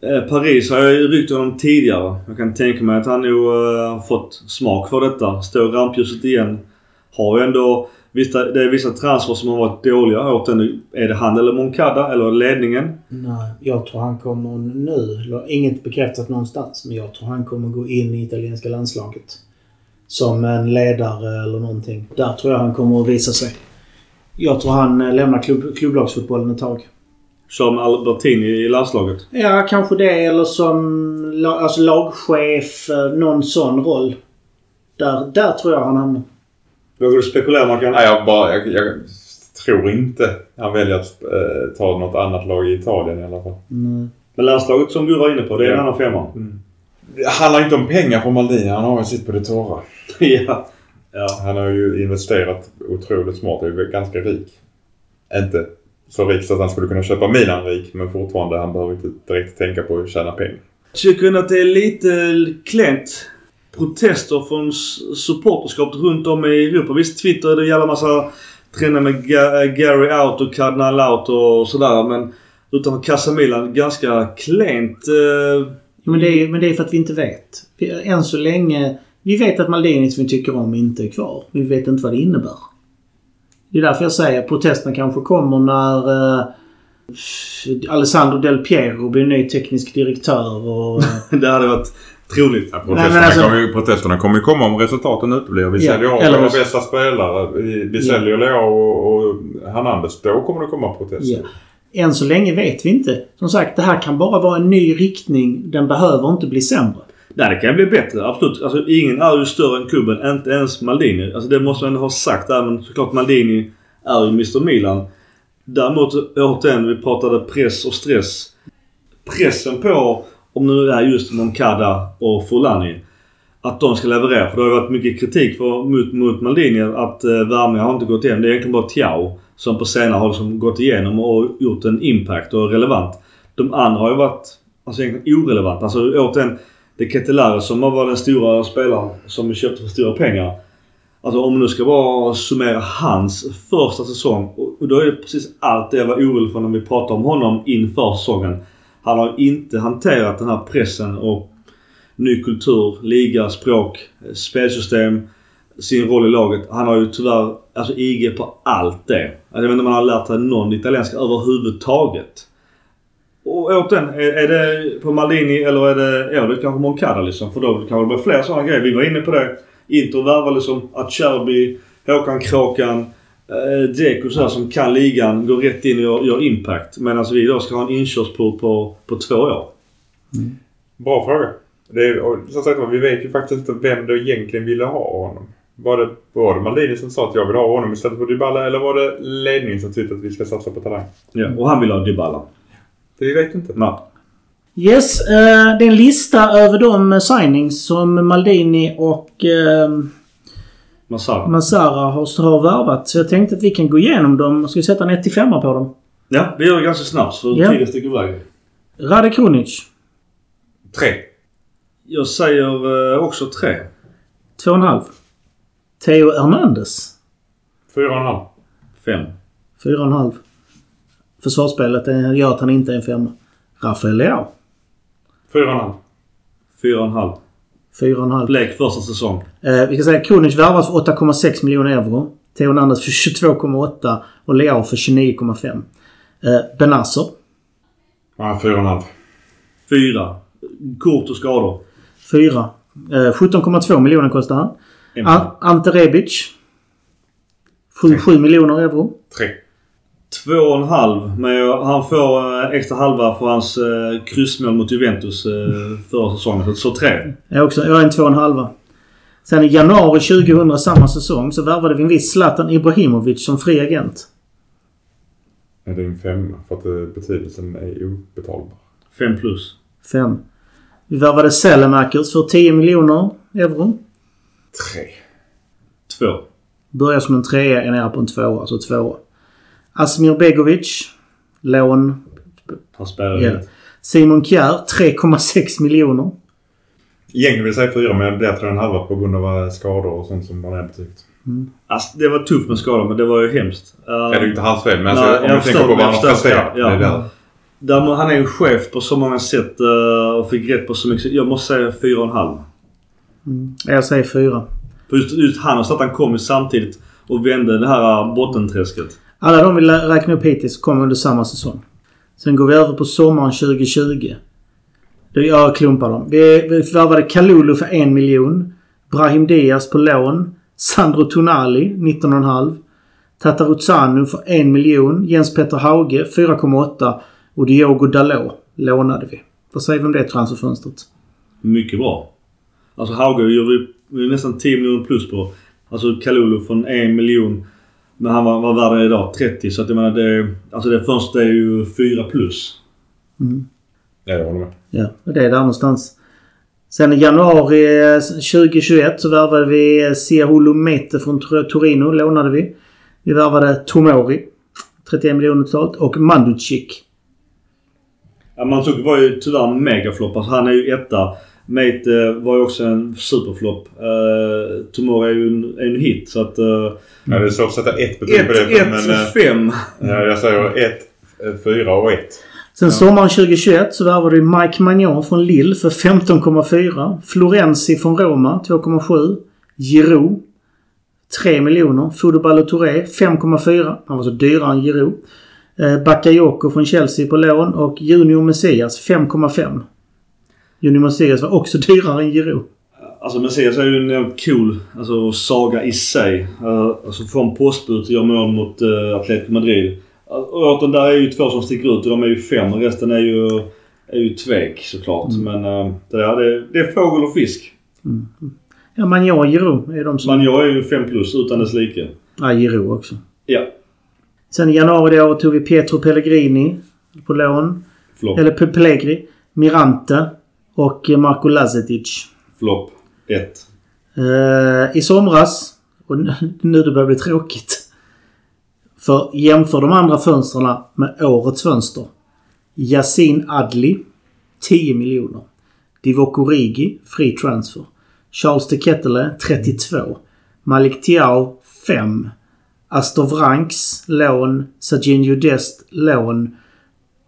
eh, Paris har jag ju ryckt honom tidigare. Jag kan tänka mig att han nog eh, har fått smak för detta. Står i rampljuset igen. Har ju ändå... Vissa, det är vissa transfer som har varit dåliga åt den. Är det han eller Moncada eller ledningen? Nej, jag tror han kommer nu, inget bekräftat någonstans, men jag tror han kommer gå in i italienska landslaget. Som en ledare eller någonting. Där tror jag han kommer att visa sig. Jag tror han eh, lämnar klubb, klubblagsfotbollen ett tag. Som Albertini i landslaget. Ja, kanske det. Eller som alltså lagchef. eh, Någon sån roll. Där, där tror jag han hamnar. Vågar du spekulera Mackan? Nej, jag, bara, jag, jag tror inte han väljer att eh, ta något annat lag i Italien i alla fall. Mm. Men landslaget som du var inne på, det är en Ja. annan femma. Det handlar inte om pengar för Maldini. Han har ju sitt på det torra. ja. Ja. Han har ju investerat otroligt smart. Han är ju ganska rik. Inte så rik så att han skulle kunna köpa Milan rik, men fortfarande han behöver inte direkt tänka på att tjäna pengar. Tycker ni att det är lite klent protester från s- supporterskap runt om i Europa? Visst, Twitter är det en jävla massa trender med Ga- Gary out och Cardinal out och sådär. Men utanför Casa Milan ganska klent. Eh, Men, det är, men det är för att vi inte vet. Än så länge... Vi vet att Maldini som vi tycker om inte är kvar. Vi vet inte vad det innebär. Det är därför jag säger att protesterna kanske kommer när uh, Alessandro Del Piero blir ny teknisk direktör och... eh, det hade varit troligt. Ja, men protesterna, alltså- kommer ju, protesterna kommer ju komma om resultaten uteblir. Vi Ja, säljer av våra bästa spelare. Vi, vi Ja. säljer Leao och, och Hernandez. Då kommer det komma protester. Ja. än så länge vet vi inte. Som sagt, det här kan bara vara en ny riktning. Den behöver inte bli sämre. Nej, det kan ju bli bättre. Absolut. Alltså, ingen är ju större än klubben. Inte ens Maldini. Alltså, det måste man ha sagt. Även såklart Maldini är ju Mr Milan. Däremot, återigen, vi pratade press och stress. Pressen på, om nu är just Moncada och Fulani, att de ska leverera. För det har ju varit mycket kritik för, mot, mot Maldini att eh, värvningar har inte gått igenom. Det är egentligen bara Tiao som på senare har liksom gått igenom och gjort en impact och är relevant. De andra har ju varit alltså egentligen orelevant. Alltså återigen, det är Ketelare som har varit den stora spelaren som vi köpte för stora pengar. Alltså om man nu ska bara summera hans första säsong. Och då är det precis allt det jag var orolig för när vi pratade om honom inför säsongen. Han har inte hanterat den här pressen och ny kultur, liga, språk, eh, spelsystem, sin roll i laget. Han har ju tyvärr alltså IG på allt det. Alltså, jag vet inte om han har lärt sig någon italienska överhuvudtaget. Och återigen, är, är det på Maldini eller är det, Ja det kanske Moncada liksom? För då kanske det blir fler sådana grejer. Vi var inne på det. Inter värvar liksom Acerbi, Håkan Kråkan, Dzeko så här, som kan ligan, går rätt in och gör, gör impact. Medan vi då ska ha en inkörsport på, på två år. Bra fråga. Det är, och som sagt var, vi vet ju faktiskt inte vem det egentligen ville ha honom. Var det, var det Maldini som sa att jag vill ha honom istället för Dybala eller var det ledningen som tyckte att vi ska satsa på talang? Ja, och han vill ha Dybala. Det vi vet inte. Nej. Yes, eh, det är en lista över de signings som Maldini och Masara. Masara har, har värvat. Så jag tänkte att vi kan gå igenom dem. Ska vi sätta en 1 5 på dem? Ja, vi gör det ganska snabbt så ja. tiden sticker iväg. Rade Krunic. 3. Jag säger eh, också 3. 2,5. Theo Hernandez. 4,5. 5. 4,5. Försvarsspelet eh, gör att han inte är en femma. Rafael Leao. 4,5. 4,5. 4,5. Blek första säsong. Eh, vi ska säga Krunic värvas för 8,6 miljoner euro. Theo Hernandez för 22,8 och Leao för 29,5. Eh, Benasser. Ja, fyra och en halv. Fyra. Kort och skador. 4. Eh, 17,2 miljoner kostar han. Ante Rebic. 7, 7 miljoner euro. Tre. Två och en halv. Men jag- han får eh, extra halva för hans eh, kryssmål mot Juventus eh, förra säsongen. Så, så tre. Jag är, också, jag är en 2,5. Sen i januari 2000, samma säsong, så värvade vi en viss Zlatan Ibrahimovic som fri agent. Ja, det är en femma för att eh, betydelsen är obetalbar. Fem plus. 5. Vi värvade Selemakers för 10 miljoner euro. Tre. Två. Börjar som en trea, är nere på en tvåa. Alltså tvåa. Asmir Begovic. Lån. Han spelar ju. Simon Kjär, 3,6 miljoner. Egentligen vill jag säga fyra men det blir tre och en halva på grund av eh, skador och sånt som man är betyget. Alltså, det var tufft med skador men det var ju hemskt. Uh, Ja, det är ju inte hans fel men alltså, Nej, om jag du tänker på vad jag han har presterat. ja. Där. Han är en chef på så många sätt eh, och fick rätt på så mycket. Jag måste säga fyra och en halv. Jag säger 4. För just, just han och Zlatan kom ju samtidigt och vände det här bottenträsket. Alla de vi räknar upp hittills kom under samma säsong. Sen går vi över på sommaren 2020. Jag klumpar dem. Vi, vi värvade Kalulu för en miljon. Brahim Diaz på lån. Sandro Tonali 19,5. Tataruzanu för en miljon. Jens Petter Hauge 4,8. Och Diogo Dalot lånade vi. Vad säger vi om det transferfönstret? Mycket bra. Alltså Hauge gör vi vi är nästan 10 miljoner plus på. Alltså Kalulu från en miljon. Men han var, var värd idag 30 så att jag menar det... Alltså det fönstret är ju 4 plus. Ja, jag håller med. Ja, och det är där någonstans. Sen i januari eh, 2021 så värvade vi eh, Siahulu Mete från Tor- Torino. Lånade vi. Vi värvade Tomori. 31 miljoner totalt. Och Manducic. Ja, Mandzukic var ju tyvärr en megaflopp. Alltså han är ju etta. Mate var ju också en superflopp. Uh, Tomorrow är ju en, en hit så att... Uh, Ja, det är svårt att sätta ett betyg på det. 1, men, 1, eh, 5. ja, jag säger ett, eh, fyra och ett. Sen sommaren 2021 så värvade vi Mike Magnon från Lille för 15,4. Florenzi från Roma 2,7. Giroud 3 miljoner. Fodo Ballo-Touré 5,4. Han var så dyrare än Giroud. Eh, Bakayoko från Chelsea på lån och Junior Messias 5,5. Junior Messias var också dyrare än Giroud. Alltså Messias är ju en cool alltså, saga i sig. Uh, alltså från postbud till göra mål mot uh, Atletico Madrid. Och återigen, där är ju två som sticker ut och de är ju fem. Resten är ju, är ju tvek såklart. Mm. Men äh, det, där, det, det är fågel och fisk. Ja, Magnon och Giroud är de som... Jag är ju 5 plus utan dess like. Ja, Giroud också. Ja. Sen i januari då tog vi Pietro Pellegrini på lån. Flopp. Eller Pe- Pellegri. Mirante och Marco Lazetic. Flopp. 1. Eh, I somras, och nu nu det börjar bli tråkigt. För jämför de andra fönstren med årets fönster. Yasin Adli 10 miljoner. Divock Origi Free Transfer. Charles de Kettele 32. Malik Tiao 5. Astor Vranks lån. Serginho Dest lån.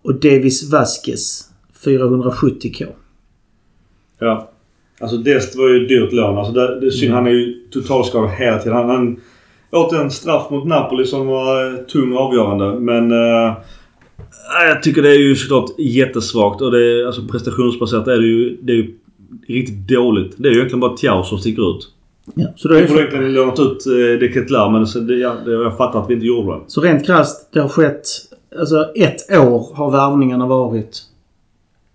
Och Davis Vasquez 470k. Ja. Alltså Dest var ju ett dyrt lån. Alltså det, det synd. Han är ju totalskadad hela tiden. Han, han åt en straff mot Napoli som var eh, tung och avgörande. Men... eh, jag tycker det är ju såklart jättesvagt. Och det är, alltså prestationsbaserat är det ju, det är ju riktigt dåligt. Det är ju egentligen bara Tiao som sticker ut. Ja, så, då är Vi borde egentligen lånat ut eh, de Ketlar men så det, ja, det, jag fattar att vi inte gjorde det. Så rent krasst, det har skett... Alltså ett år har värvningarna varit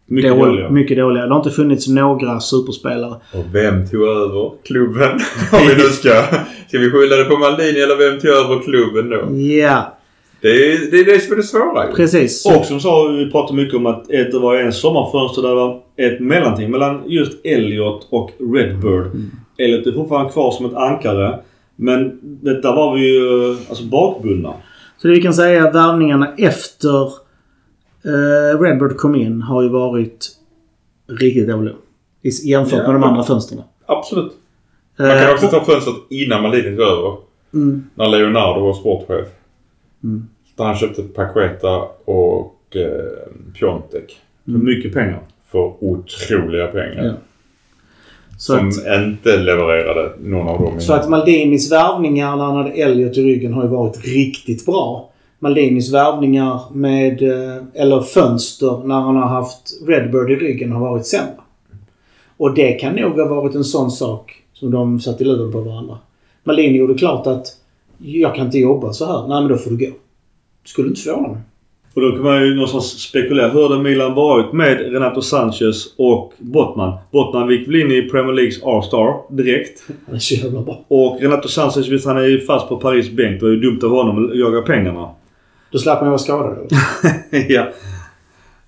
Mycket dåliga. dåliga. Mycket dåliga. Det har inte funnits några superspelare. Och vem tog över klubben? Om vi nu ska... Ska vi skylla det på Maldini eller vem tog över klubben då? Ja, Det är det, är det som är det svåra ju. precis. Och som sa, vi pratade mycket om att det var en sommarfönster där det var ett mellanting mellan just Elliot och Redbird. Elliot är fortfarande kvar som ett ankare. Men det, där var vi ju alltså bakbundna. Så det vi kan säga är att värvningarna efter eh, Redbird kom in har ju varit riktigt dåliga. I- Jämfört Ja. med de andra fönstren. Absolut. Man kan Eh, också ta fönstret innan Maldini tog över. mm, När Leonardo var sportchef. Mm. Där han köpte Paqueta och eh, Piontek. För mycket pengar. För otroliga pengar. Ja. som att, inte levererade någon av dem. så att Maldinis värvningar när han hade Elliot i ryggen har ju varit riktigt bra. Maldinis värvningar med, eh, eller fönster när han har haft Redbird i ryggen har varit sämre. Och det kan nog ha varit en sån sak som de satte luven på varandra. Maldini gjorde klart att jag kan inte jobba så här. Nej men då får du gå. Skulle inte förvåna mig. Och då kan man ju någonstans spekulera. Hur hade Milan varit med Renato Sanchez och Bottman? Bottman gick väl in i Premier Leagues All-Star direkt. Han är så jävla bra. Och Renato Sanchez, visst han är ju fast på Paris bänk. Det var ju dumt av honom att jaga pengarna. Då slapp man vara skadad. eller? ja.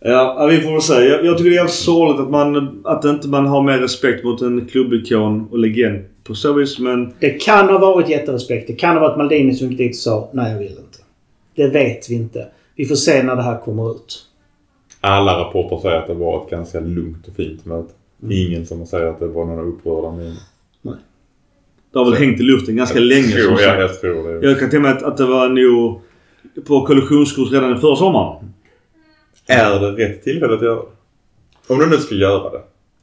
Ja, vi får väl se. Jag, jag tycker det är jävligt sorgligt att man, att inte man har mer respekt mot en klubbikon och legend på så vis. Men Det kan ha varit jätterespekt. Det kan ha varit Maldini som gick dit och sa nej jag vill inte. Det vet vi inte. Vi får se när det här kommer ut. Alla rapporter säger att det var ett ganska lugnt och fint möte. Mm. Ingen som säger att det var några upprörda miner. det har väl hängt i luften ganska länge. Tror, som jag, sagt. jag tror det. Jag kan tänka mig att, att det var nog på kollisionskurs redan förra sommaren. Är det rätt tillfälle att göra det? Om du nu ska göra det.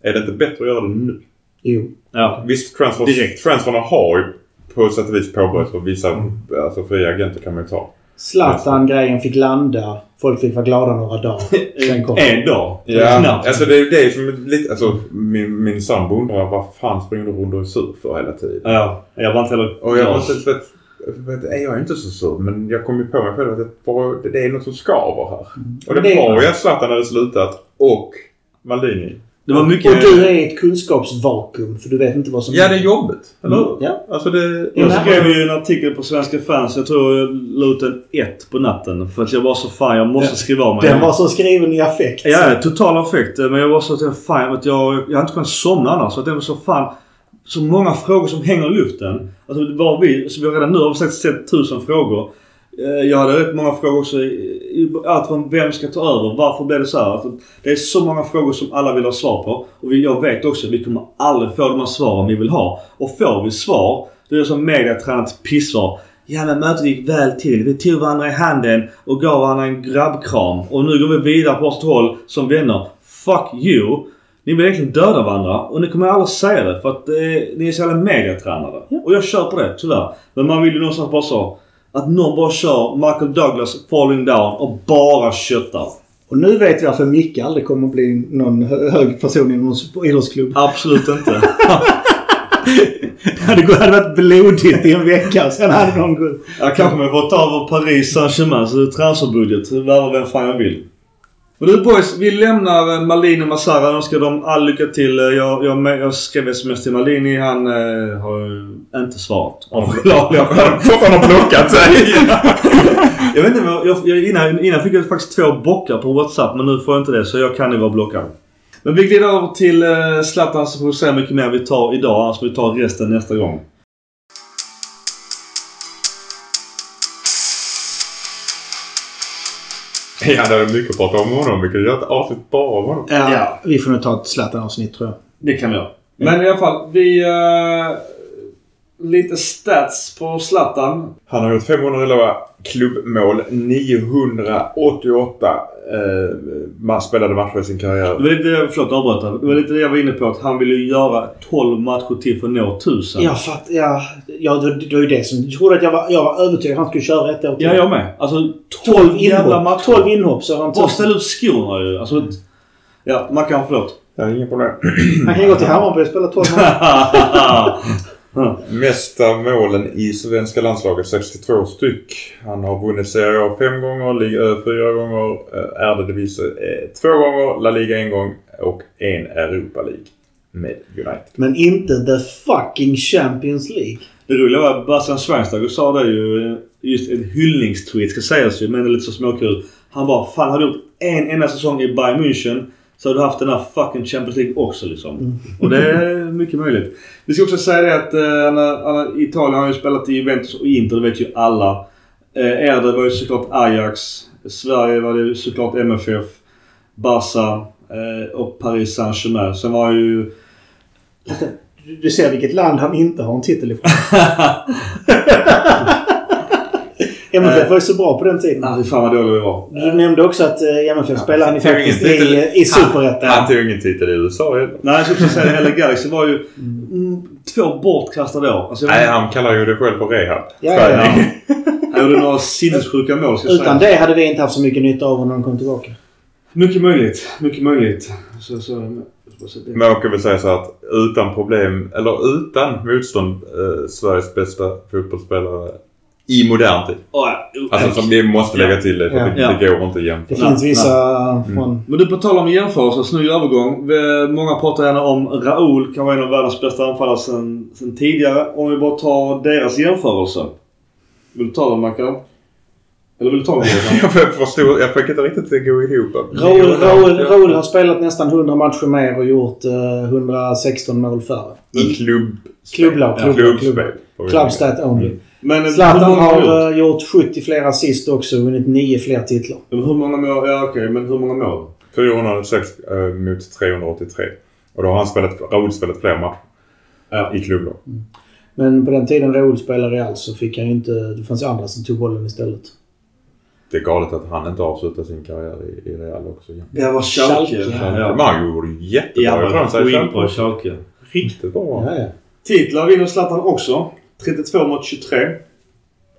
Är det inte bättre att göra det nu? Jo. Ja. Visst, transfers, Direkt. transferna har ju på sätt och vis påbörjats och vissa alltså, fria agenter kan man ju ta. Zlatan-grejen fick landa. Folk fick vara glada några dagar. Sen kom En dag. Ja, Knappt. alltså det är ju det som är lite... Alltså min, min sambo undrar vad fan springer du runt och är sur för hela tiden? Ja, jag var inte heller Och jag glad. måste... För, jag är inte så sur men jag kom ju på mig själv att det, var, det, är något som skaver här. Och det, Det- var ju att Zlatan hade slutat och Maldini. Det var mycket... Och du är ett kunskapsvakuum för du vet inte vad som Ja, det är jobbigt. Eller hur? Ja. Alltså det... Jag Ja. skrev ju en artikel på Svenska fans. Jag tror jag la ut en ett på natten. För att jag var så fan, jag måste Ja. skriva av mig. Den var så skriven i affekt. Ja, total affekt. Men jag var så att jag, fan, att jag, jag har inte kunnat somna annars. Så att det var så fan... Så många frågor som hänger i luften. Alltså det var vi, så vi har redan nu har vi sagt sett tusen frågor. Eh, jag hade rätt många frågor också. Allt från vem ska ta över? Varför blev det så här? Alltså, det är så många frågor som alla vill ha svar på. Och jag vet också att vi kommer aldrig få de här svaren vi vill ha. Och får vi svar, då är det som mediatränat pissvar. Ja men mötet gick väl till. Vi tog varandra i handen och gav varandra en grabbkram. Och nu går vi vidare på vårt håll som vänner. Fuck you! Ni vill egentligen döda varandra och ni kommer aldrig säga det för att eh, ni är så jävla mediatränade. Och jag kör på det, tyvärr. Men man vill ju någonstans bara så. Att någon bara kör Michael Douglas falling down och bara köttar. Och nu vet vi varför Micke aldrig kommer att bli någon hö- hög person i någon idrottsklubb. Absolut inte. det hade varit blodigt i en vecka. Sen hade de gått... Jag kanske med fått av Paris Saint-Germains transferbudget. Värva vem fan jag vill. Men du boys, vi lämnar eh, Malini och Massara. Jag önskar dem all lycka till. Eh, Jag, jag, jag skrev sms till Malini. Han eh, har inte svarat. Av förklarliga skäl. Fått honom blockat sig. Jag vet inte, jag, jag, innan, innan fick jag faktiskt två bockar på WhatsApp men nu får jag inte det så jag kan ju vara blockad. Men vi glider över till eh, Zlatan så får vi se hur mycket mer vi tar idag. Annars får vi ta resten nästa gång. Ja, det är mycket att prata om honom. Vi kan göra ett avsnitt bara om honom. Ja. Vi får nog ta ett Zlatan-avsnitt tror jag. Det kan vi göra. Men i alla fall, vi... Eh, lite stats på Zlatan. Han har gjort 511 klubbmål, 988 eh, man spelade matcher i sin Det karriär. var lite det, förlåt jag avbröt. Det var lite det jag var inne på att han ville ju göra 12 matcher till för att nå 1000. Jag fatt, ja, ja, det, det var ju det som... Jag trodde att jag var, jag var övertygad att han skulle köra ett år till. Ja, jag med. Alltså 12, 12 jävla matcher. 12 inhopp så har han Bara ställa ut skorna ju. Alltså, ett- ja, Mackan förlåt. Det är inga problem. Han kan gå till Hammarby och spela 12 matcher. Mesta målen i svenska landslaget, 62 styck. Han har vunnit Serie A fem gånger, Liga Ö fyra gånger, eh, Eredivisie eh, två gånger, La Liga en gång och en Europa League med United. Men inte the fucking Champions League. Det roliga var att Bastian Schweinsteiger sa det ju. Just en hyllningstweet ska sägas ju, men det är lite så småkul. Han bara Fan har du gjort en enda säsong i Bayern München så har du haft den här fucking Champions League också liksom. Och det är mycket möjligt. Vi ska också säga det att eh, Italien har ju spelat i Juventus och Inter, det vet ju alla. Eh, Erde var ju såklart Ajax. Sverige var det ju såklart MFF. Barca eh, och Paris Saint-Germain. Sen var ju... Du ser vilket land han inte har en titel ifrån. MFF var ju så bra på den tiden. Fy fan vad dåliga vi var. Du nämnde också att eh, MFF spelade han faktiskt titel. i, i Superettan. Han tog ingen titel i USA. Nej, jag skulle säga det. LA Galaxy var ju mm, två bortkastade år. Alltså, Nej, han kallar ju det själv för rehab. Ja, ja, ja. Han gjorde några sinnessjuka mål ska Utan säga. det hade vi inte haft så mycket nytta av när han kom tillbaka. Mycket möjligt. Mycket möjligt. Så, så, så, det. Men jag kan väl säga så att utan problem, eller utan motstånd, eh, Sveriges bästa fotbollsspelare i modern tid. Åh, ja. Alltså som vi måste lägga till det för Ja. det, Ja. det går inte jämt. Det Nej, finns vissa Mm. från... Men du, på tal om jämförelser, snygg övergång. Många pratar gärna om Raúl, kan vara en av världens bästa anfallare sen, sen tidigare. Om vi bara tar deras jämförelse. Vill du ta den Mackan? Eller vill du ta den? Jag förstod, jag fick inte riktigt det gå ihop. Raul, Raul, Raul har spelat nästan 100 matcher mer och gjort eh, 116 mål färre. I klubb... Klubblag, klubblag, klubbspel. klubblag. Clubstat only. Mm. Men Zlatan har gjort? eh, gjort 70 fler assist också och vunnit 9 fler titlar. Hur många mål? Ja okej, men hur många mål? 406 eh, mot 383. Och då har han spelat, Raúl spelat fler matcher Ja. i klubblag. Men på den tiden Raul spelade i Real så fick han ju inte... Det fanns ju andra som tog bollen istället. Det är galet att han inte avslutar sin karriär i, i Real också. Ja. Det var Schalke. Men Ja. han gjorde jättebra Ja, ifrån sig. gå in Schalke. på Schalke. Riktigt bra. Ja, ja. Titlar vinner Zlatan också. 32 mot 23.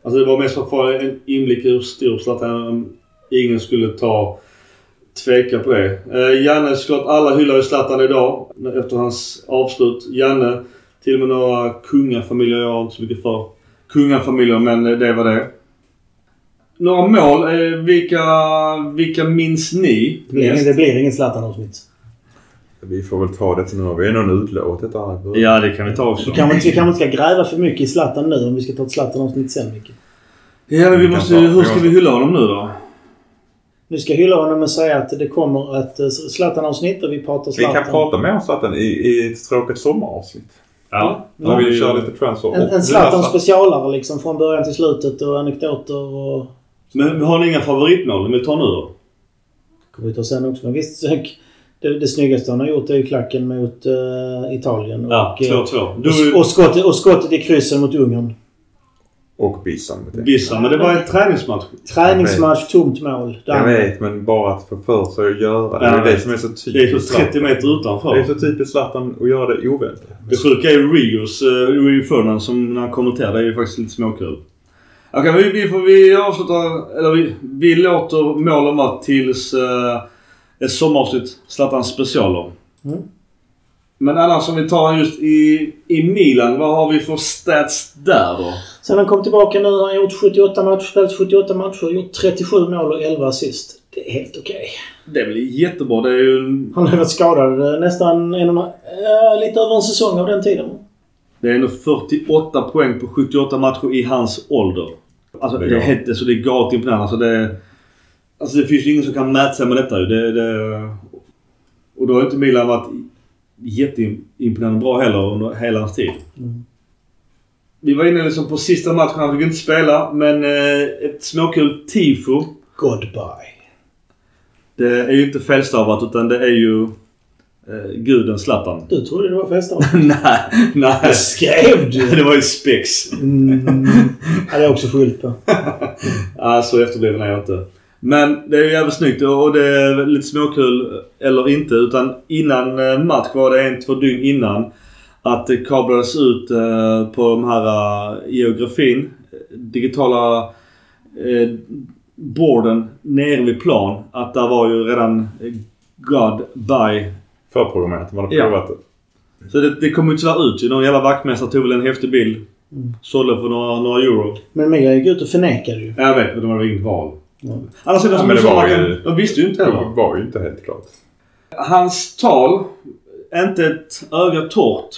Alltså det var mest för att få en inblick i hur stor Zlatan ingen skulle ta tveka på det. Eh, Janne såklart, alla hyllar ju Zlatan idag efter hans avslut. Janne, till och med några kungafamiljer, jag har inte så mycket för kungafamiljer men det var det. Några mål, eh, vilka, vilka minns ni? Det blir, ingen- det blir ingen Zlatan-avsnitt. Vi får väl ta det nu. Vi är nog i början. Ja, det kan vi ta också. Vi kanske inte, vi inte ska gräva för mycket i Zlatan nu om vi ska ta ett Zlatan-avsnitt sen Micke. Ja, men vi Vi kan måste, ta- hur vi ska vi hylla honom nu då? Nu ska jag hylla honom och säga att det kommer ett eh, Zlatan-avsnitt där vi pratar Vi Zlatan. kan prata mer om Zlatan i, i ett tråkigt sommaravsnitt. Ja. När vi kör lite transfer. En, och en Zlatan hylla specialare liksom från början till slutet och anekdoter och... Men har ni inga favoritmål? Vi tar nu då. kommer vi ta sen också. Men visst, det, det snyggaste han har gjort är ju klacken mot eh, Italien. Ja, och, eh, 2-2. Du och, och, skottet, och skottet i kryssen mot Ungern. Och Bissan. vet jag. Bissa, men det var en träningsmatch. Träningsmatch, tomt mål. Jag vet, men bara att få för sig att göra det. Ja, det är det som är så typiskt Det är så Zlatan. 30 meter utanför. Det är så typiskt Zlatan att göra det oväntat. Det sjuka är ju Rios, uh, Rio Ferdinand som när han kommenterar. Det är ju faktiskt lite småkul. Okej, vi, vi, får, vi avslutar... Eller vi, vi låter målen vara tills uh, ett sommaravsnitt. Zlatans specialer. Mm. Men annars om vi tar just i, i Milan, vad har vi för stats där då? Sen han kom tillbaka nu har han gjort 78 matcher, spelat 78 matcher, gjort 37 mål och 11 assist. Det är helt okej. Det blir jättebra. Det är ju... Han har varit skadad eh, nästan en, eh, lite över en säsong av den tiden. Det är ändå 48 poäng på 78 matcher i hans ålder. Alltså Det är är, helt, alltså, det är galet imponerande. Alltså, det, alltså det finns ju ingen som kan mäta sig med detta det, det, Och då har inte Milan varit jätteimponerande bra heller under hela hans tid. Mm. Vi var inne liksom på sista matchen. Han fick inte spela, men eh, ett småkul tifo. Goodbye. Det är ju inte felstavat utan det är ju eh, guden Zlatan. Du trodde det var festdag? nej, nej. Det skrev du! Det var ju spex. Mm. Ja, det är jag också fullt på. Ja, så efterbliven är jag inte. Men det är ju jävligt snyggt och det är lite småkul, eller inte, utan innan eh, match var det en, två dygn innan att det kablades ut eh, på de här eh, geografin, digitala borden nere vid plan, att där var ju redan God by. Förprogrammerat. Man hade Ja. provat det. Så det, det kom ju tyvärr ut ju. Någon jävla vaktmästare tog väl en häftig bild. Mm. Sålde för några, några euro. Men Milan gick ut och förnekade ju. Jag vet, men de hade inget val. Ja. Annars är det som du det sa, ju- de visste ju inte Det heller. var ju inte helt klart. Hans tal, inte ett öga torrt.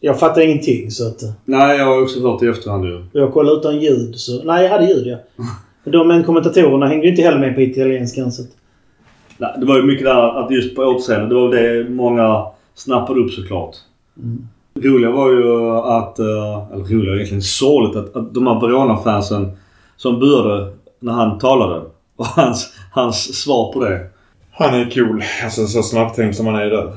Jag fattar ingenting så att... eh, Nej, jag har också hört i efterhand ju. Jag kollade utan ljud så... Nej, jag hade ljud ja. De men kommentatorerna hängde ju inte heller med på italienskan så att... Nej, det var ju mycket där att just på återseendet, det var det många snappade upp såklart. Mm. Roliga var ju att, eh, eller roliga egentligen sorgligt att, att de här Verona-fansen som buade när han talade. Och hans, hans svar på det. Han är cool. Alltså så snabbtänkt som han är där.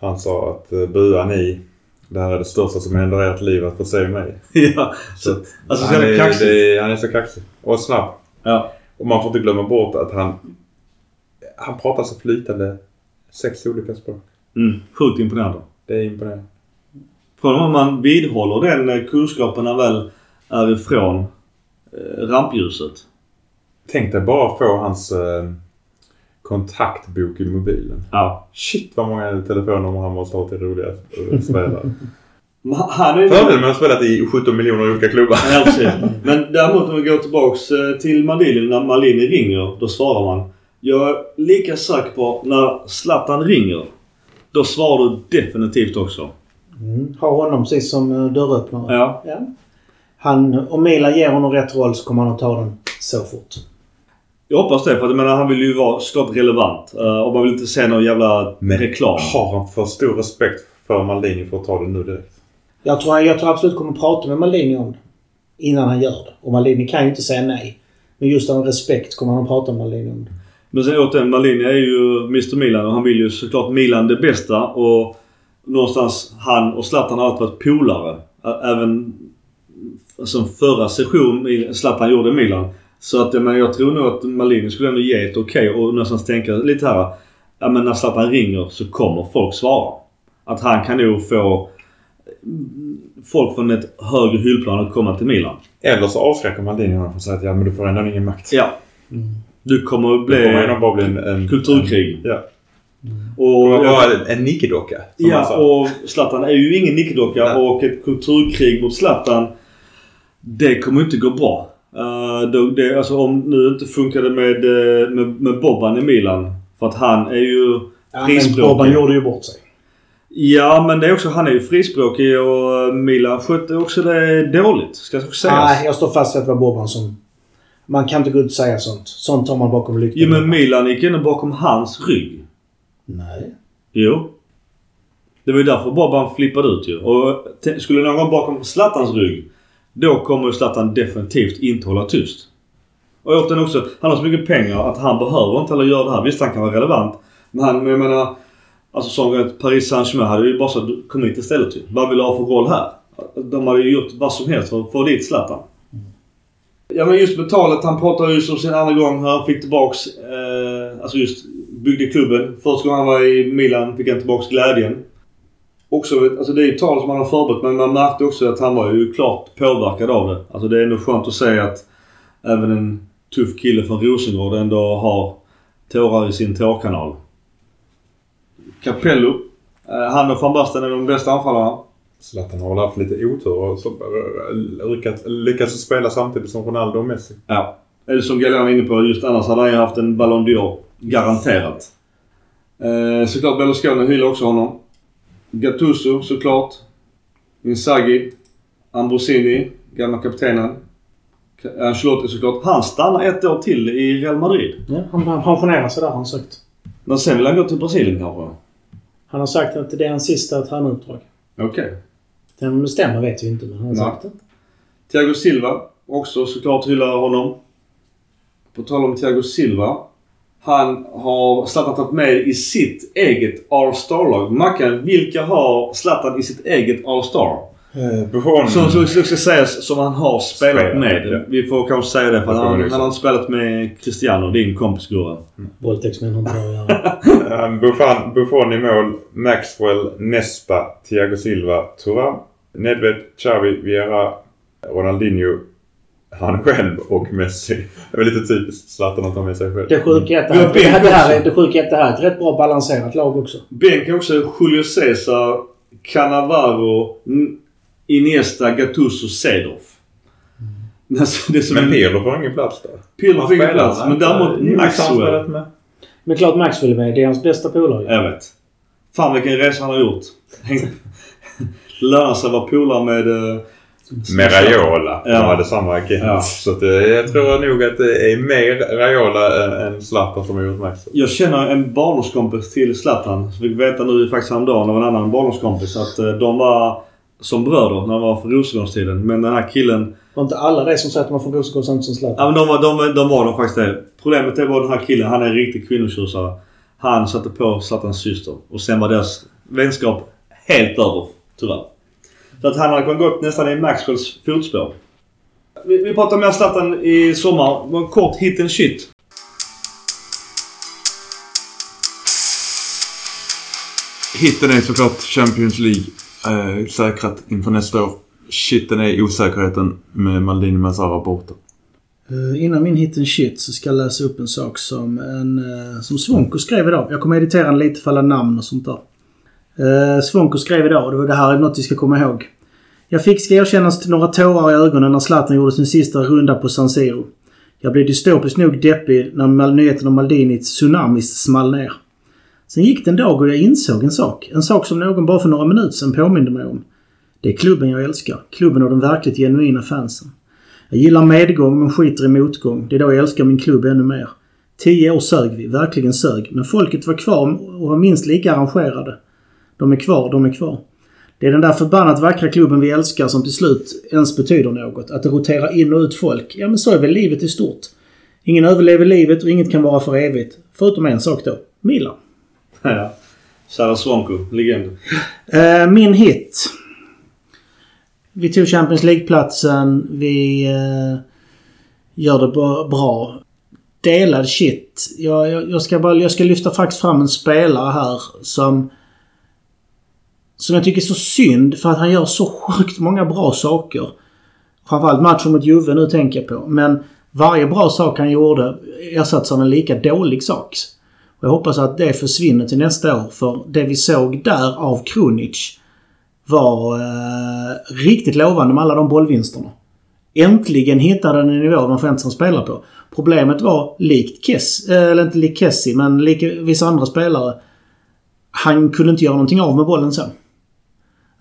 Han sa att uh, bua ni. Det här är det största som händer i ert liv att få se mig. ja, Så att, alltså så han, är, kaxigt. det, han är så kaxig. Och snabb. Ja. Och man får inte glömma bort att han... Han pratar så flytande sex olika språk. Mm, sjukt imponerande. Det är imponerande. Från om man vidhåller den eh, kunskapen när väl är ifrån eh, rampljuset. Tänk dig bara få hans eh, kontaktbok i mobilen. Ja. Shit vad många telefonnummer han måste ha till roliga spelare. Men Han är Fördelen med att ha spelat i 17 miljoner olika klubbar. Ja. Men däremot om vi går tillbaks eh, till Maldini. När Maldini ringer, då svarar man. Jag är lika säker på när Zlatan ringer. Då svarar du definitivt också. Mm. Har honom precis som eh, dörröppnare. Ja. Ja. Han, om Milan ger honom rätt roll så kommer han att ta den så fort. Jag hoppas det. För att, jag menar, han vill ju vara såklart relevant. Eh, och man vill inte se någon jävla Men reklam. har han för stor respekt för Maldini för att ta det nu direkt? Jag tror, jag tror absolut kommer prata med Maldini om det. Innan han gör det. Och Maldini kan ju inte säga nej. Men just av respekt kommer han att prata med Maldini om det. Men sen återigen, Maldini är ju Mr Milan och han vill ju såklart Milan det bästa. Och någonstans han och Zlatan har alltid varit polare. Även som förra session Zlatan gjorde i Milan. Så att jag, menar, jag tror nog att Maldini skulle ändå ge ett okej och någonstans tänka lite här. Ja men när Zlatan ringer så kommer folk svara. Att han kan nog få mm, folk från ett högre hyllplan att komma till Milan. Eller så avskräcker honom från att säga att ja men du får ändå ingen makt. Ja. Mm. Du kommer att Det kommer bli bara bli en... en kulturkrig. En, ja. Och Och bara en nickedocka. Ja, och Zlatan är ju ingen nickedocka och ett kulturkrig mot Zlatan det kommer inte gå bra. Uh, då, det, alltså om nu inte funkade med, eh, med, med Boban i Milan. För att han är ju Ja, men frispråkig. Boban gjorde ju bort sig. Ja, men det är också, han är ju frispråkig och eh, Milan skötte också det dåligt. Ska också sägas. Nej, jag står fast vid att det var Boban som... Man kan inte gå ut och säga sånt. Sånt tar man bakom lyktan. Jo, men Milan gick ändå bakom hans rygg. Nej. Jo. Det var ju därför Boban flippade ut ju. Och skulle någon bakom Zlatans rygg. Då kommer Zlatan definitivt inte hålla tyst. Och återigen också, han har så mycket pengar att han behöver inte heller göra det här. Visst, han kan vara relevant. Men han, jag menar... Alltså som att Paris Saint-Germain hade ju bara sagt kom hit istället typ. Vad vill du ha för roll här? De hade ju gjort vad som helst för att få dit Zlatan. Ja men just med talet, han pratade ju som sin andra gång hur han fick tillbaks, eh, alltså just byggde klubben. Första gången han var i Milan fick han tillbaks glädjen. Också, alltså det är ju tal som han har förberett men man märkte också att han var ju klart påverkad av det. Alltså det är ändå skönt att se att även en tuff kille från Rosengård ändå har tårar i sin tårkanal. Capello Eh, Han och van Basten är de bästa anfallarna. Zlatan har väl haft lite otur och så, eh, lyckats, lyckats spela samtidigt som Ronaldo och Messi. Ja. Eller som Gallian var inne på, just annars hade han ju haft en Ballon d'Or. Garanterat. Eh, såklart Berlusconi hyllar också honom. Gattuso såklart. Inzaghi. Ambrosini, gamla kaptenen. Ka- Ancelotti såklart. Han stannar ett år till i Real Madrid. Ja, han, pensionerar sig där har han sagt. Men sen vill han gå till Brasilien kanske? Han har sagt att det är hans sista tränaruppdrag. Okej. Sen om det stämmer vet vi inte, men han har Nej. sagt det. Thiago Silva. Också såklart hyllar honom. På tal om Thiago Silva. Han har Zlatan tagit med i sitt eget All-Star-lag. Mackan, vilka har Zlatan i sitt eget All-Star? Eh, Buffon. Som, som, som ska sägas som han har spelat Spelat, med. ja. Vi får kanske säga det för han, han liksom. har inte spelat med Cristiano, din kompis Gurra. Våldtäktsmän har inte att göra. Eh, Buffon, Buffon i mål. Maxwell, Nespa, Thiago Silva, Thuram, Nedved, Xavi, Vieira, Ronaldinho, han själv och Messi. Det är väl lite typiskt Zlatan att ta med sig själv. Det sjuka är att det Vi har här, det här, det här, det sjuka är att det här är ett rätt bra balanserat lag också. Bänk också Julio Cesar, Cannavaro, Iniesta, Gattuso, Cedorf. Alltså, det är som Men en- Pirlo får ingen plats där. Pirlo fick ingen plats. Men däremot Maxwell. med. Men klart Maxwell är med. Det är hans bästa polare. Jag vet. Fan vilken resa han har gjort. Lönar sig vara polare med... Med Raiola. Ja. De hade samma agent. Ja. Så att, eh, jag tror nog att det är mer Raiola än, än Zlatan som har gjort Maxwell. Jag känner en barndomskompis till Zlatan. Så fick veta nu faktiskt häromdagen av en annan barndomskompis att eh, de var som bröder när de var för Rosengårdstiden. Men den här killen... Var inte alla det som säger att man får Rosengård samt som Zlatan? Ja men de var, de, de var de faktiskt det. Problemet är bara den här killen. Han är en riktig kvinnotjusare. Han satte på Zlatans syster. Och sen var deras vänskap helt över. Tyvärr. Så att han hade kunnat gått nästan i Maxwells fotspår. Vi, vi pratar med Zlatan i sommar. En kort hit and shit. Hitten är såklart Champions League. Eh, säkrat inför nästa år. Shitten är osäkerheten med Maldini Mazzara borta. Uh, innan min hit and shit så ska jag läsa upp en sak som, en, uh, som Svonko skrev idag. Jag kommer editera den lite för alla namn och sånt där. Eh, Svonko skrev idag, och det här är något vi ska komma ihåg. Jag fick, ska erkännas, några tårar i ögonen när Zlatan gjorde sin sista runda på San Siro. Jag blev dystopiskt nog deppig när nyheten om Maldini tsunamis small ner. Sen gick det en dag och jag insåg en sak. En sak som någon bara för några minuter sedan påminde mig om. Det är klubben jag älskar. Klubben och de verkligt genuina fansen. Jag gillar medgång men skiter i motgång. Det är då jag älskar min klubb ännu mer. Tio år sög vi, verkligen sög. Men folket var kvar och var minst lika arrangerade. De är kvar, de är kvar. Det är den där förbannat vackra klubben vi älskar som till slut ens betyder något. Att det roterar in och ut folk. Ja men så är väl livet i stort. Ingen överlever livet och inget kan vara för evigt. Förutom en sak då. Milan. Ja. Sara Svonko, legend. Eh, min hit. Vi tog Champions League-platsen. Vi eh, gör det bra. Delad shit. Jag, jag, jag, ska bara, jag ska lyfta faktiskt fram en spelare här som... Som jag tycker är så synd för att han gör så sjukt många bra saker. Framförallt matchen mot Juve nu tänker jag på. Men varje bra sak han gjorde ersattes av en lika dålig sak. Och jag hoppas att det försvinner till nästa år för det vi såg där av Krunic var eh, riktigt lovande med alla de bollvinsterna. Äntligen hittade han en nivå de som spela på. Problemet var likt Kess, eh, eller inte likt Kessie, men lik vissa andra spelare. Han kunde inte göra någonting av med bollen sen.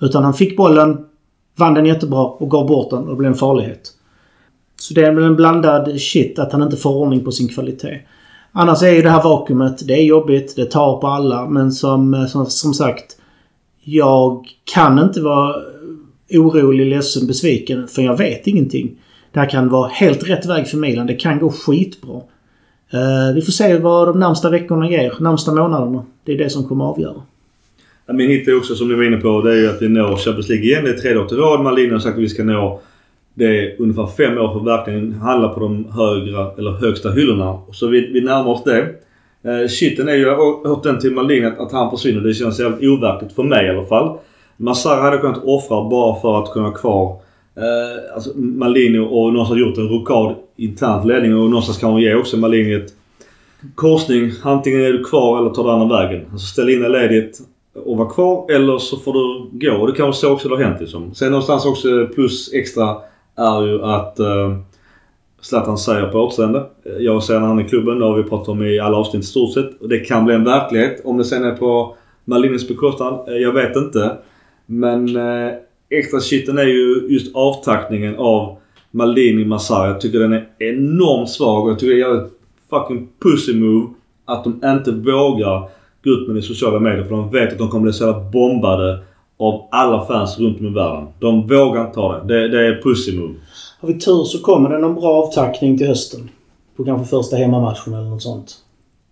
Utan han fick bollen, vann den jättebra och gav bort den och det blev en farlighet. Så det är väl en blandad shit att han inte får ordning på sin kvalitet. Annars är ju det här vakuumet, det är jobbigt, det tar på alla men som, som, som sagt. Jag kan inte vara orolig, ledsen, besviken för jag vet ingenting. Det här kan vara helt rätt väg för Milan. Det kan gå skitbra. Uh, vi får se vad de närmsta veckorna ger, närmsta månaderna. Det är det som kommer att avgöra. Ja, Min hit är också som ni var inne på. Det är ju att vi når Champions League igen. Det är tredje året i rad. Malin har sagt att vi ska nå det är ungefär fem år för att verkligen handla på de högra, eller högsta hyllorna. Så vi, vi närmar oss det. Eh, shiten är ju, jag har hört den till Malin att, att han försvinner. Det känns jävligt overkligt för mig i alla fall. Massara hade kunnat offra bara för att kunna ha kvar eh, alltså Malini och någonstans gjort en rokad internt ledning och någonstans kan hon ge också Malini ett korsning. Antingen är du kvar eller tar du andra vägen. Alltså ställ in dig ledigt och vara kvar eller så får du gå. Och det kanske så också det har hänt liksom. Sen någonstans också plus extra är ju att eh, Zlatan säger på återseende. Jag ser när han är i klubben, det har vi pratat om i alla avsnitt i stort sett. Och det kan bli en verklighet. Om det sen är på Malinis bekostnad, eh, jag vet inte. Men eh, extra shiten är ju just avtackningen av Maldini Massar. Jag tycker den är enormt svag och jag tycker det är jävligt fucking pussy move att de inte vågar gå ut med det i sociala medier för de vet att de kommer bli så jävla bombade av alla fans runt om i världen. De vågar inte ta det. Det, det är pussy move. Har vi tur så kommer det någon bra avtackning till hösten. På kanske första hemmamatchen eller något sånt.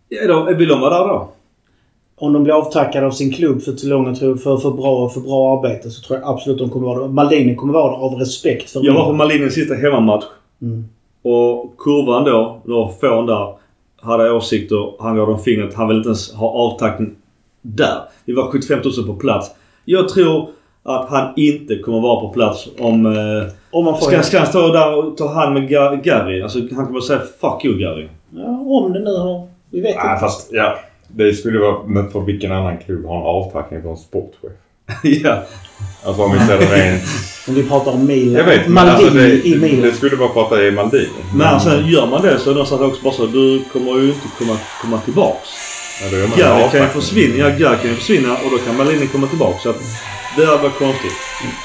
Ja, då, vill de vara där då? Om de blir avtackade av sin klubb för till långa för, för bra, för bra arbete så tror jag absolut de kommer vara det. Maldini kommer vara det av respekt för Jag var på Maldinis sista hemmamatch. Mm. Och kurvan då, då fån där, hade åsikter. Han gav dem fingret. Han vill inte ens ha avtackning där. Vi var 75 000 på plats. Jag tror att han inte kommer vara på plats om... Eh, Om man får ska, ska han stå där och ta hand med Ga- Gary? Alltså han kommer säga 'Fuck you Gary' Ja, om det nu har... Vi vet Nej, inte. fast ja. Det skulle vara... Men för vilken annan klubb har en avtackning från sportchef? Ja. Alltså om vi ser det rent... Om vi pratar om Milan. Jag vet men Maldini alltså det, i Milan. det skulle att det är Maldini. Men sen gör man det så är det någonstans också bara så. Du kommer ju inte komma, komma tillbaks. Ja, Gary kan ju försvinna. Ja, Gary kan ju försvinna och då kan Malini komma tillbaks. Så att det där var konstigt.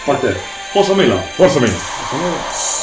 Fuck det. Forza Milan. Forza Milan. Är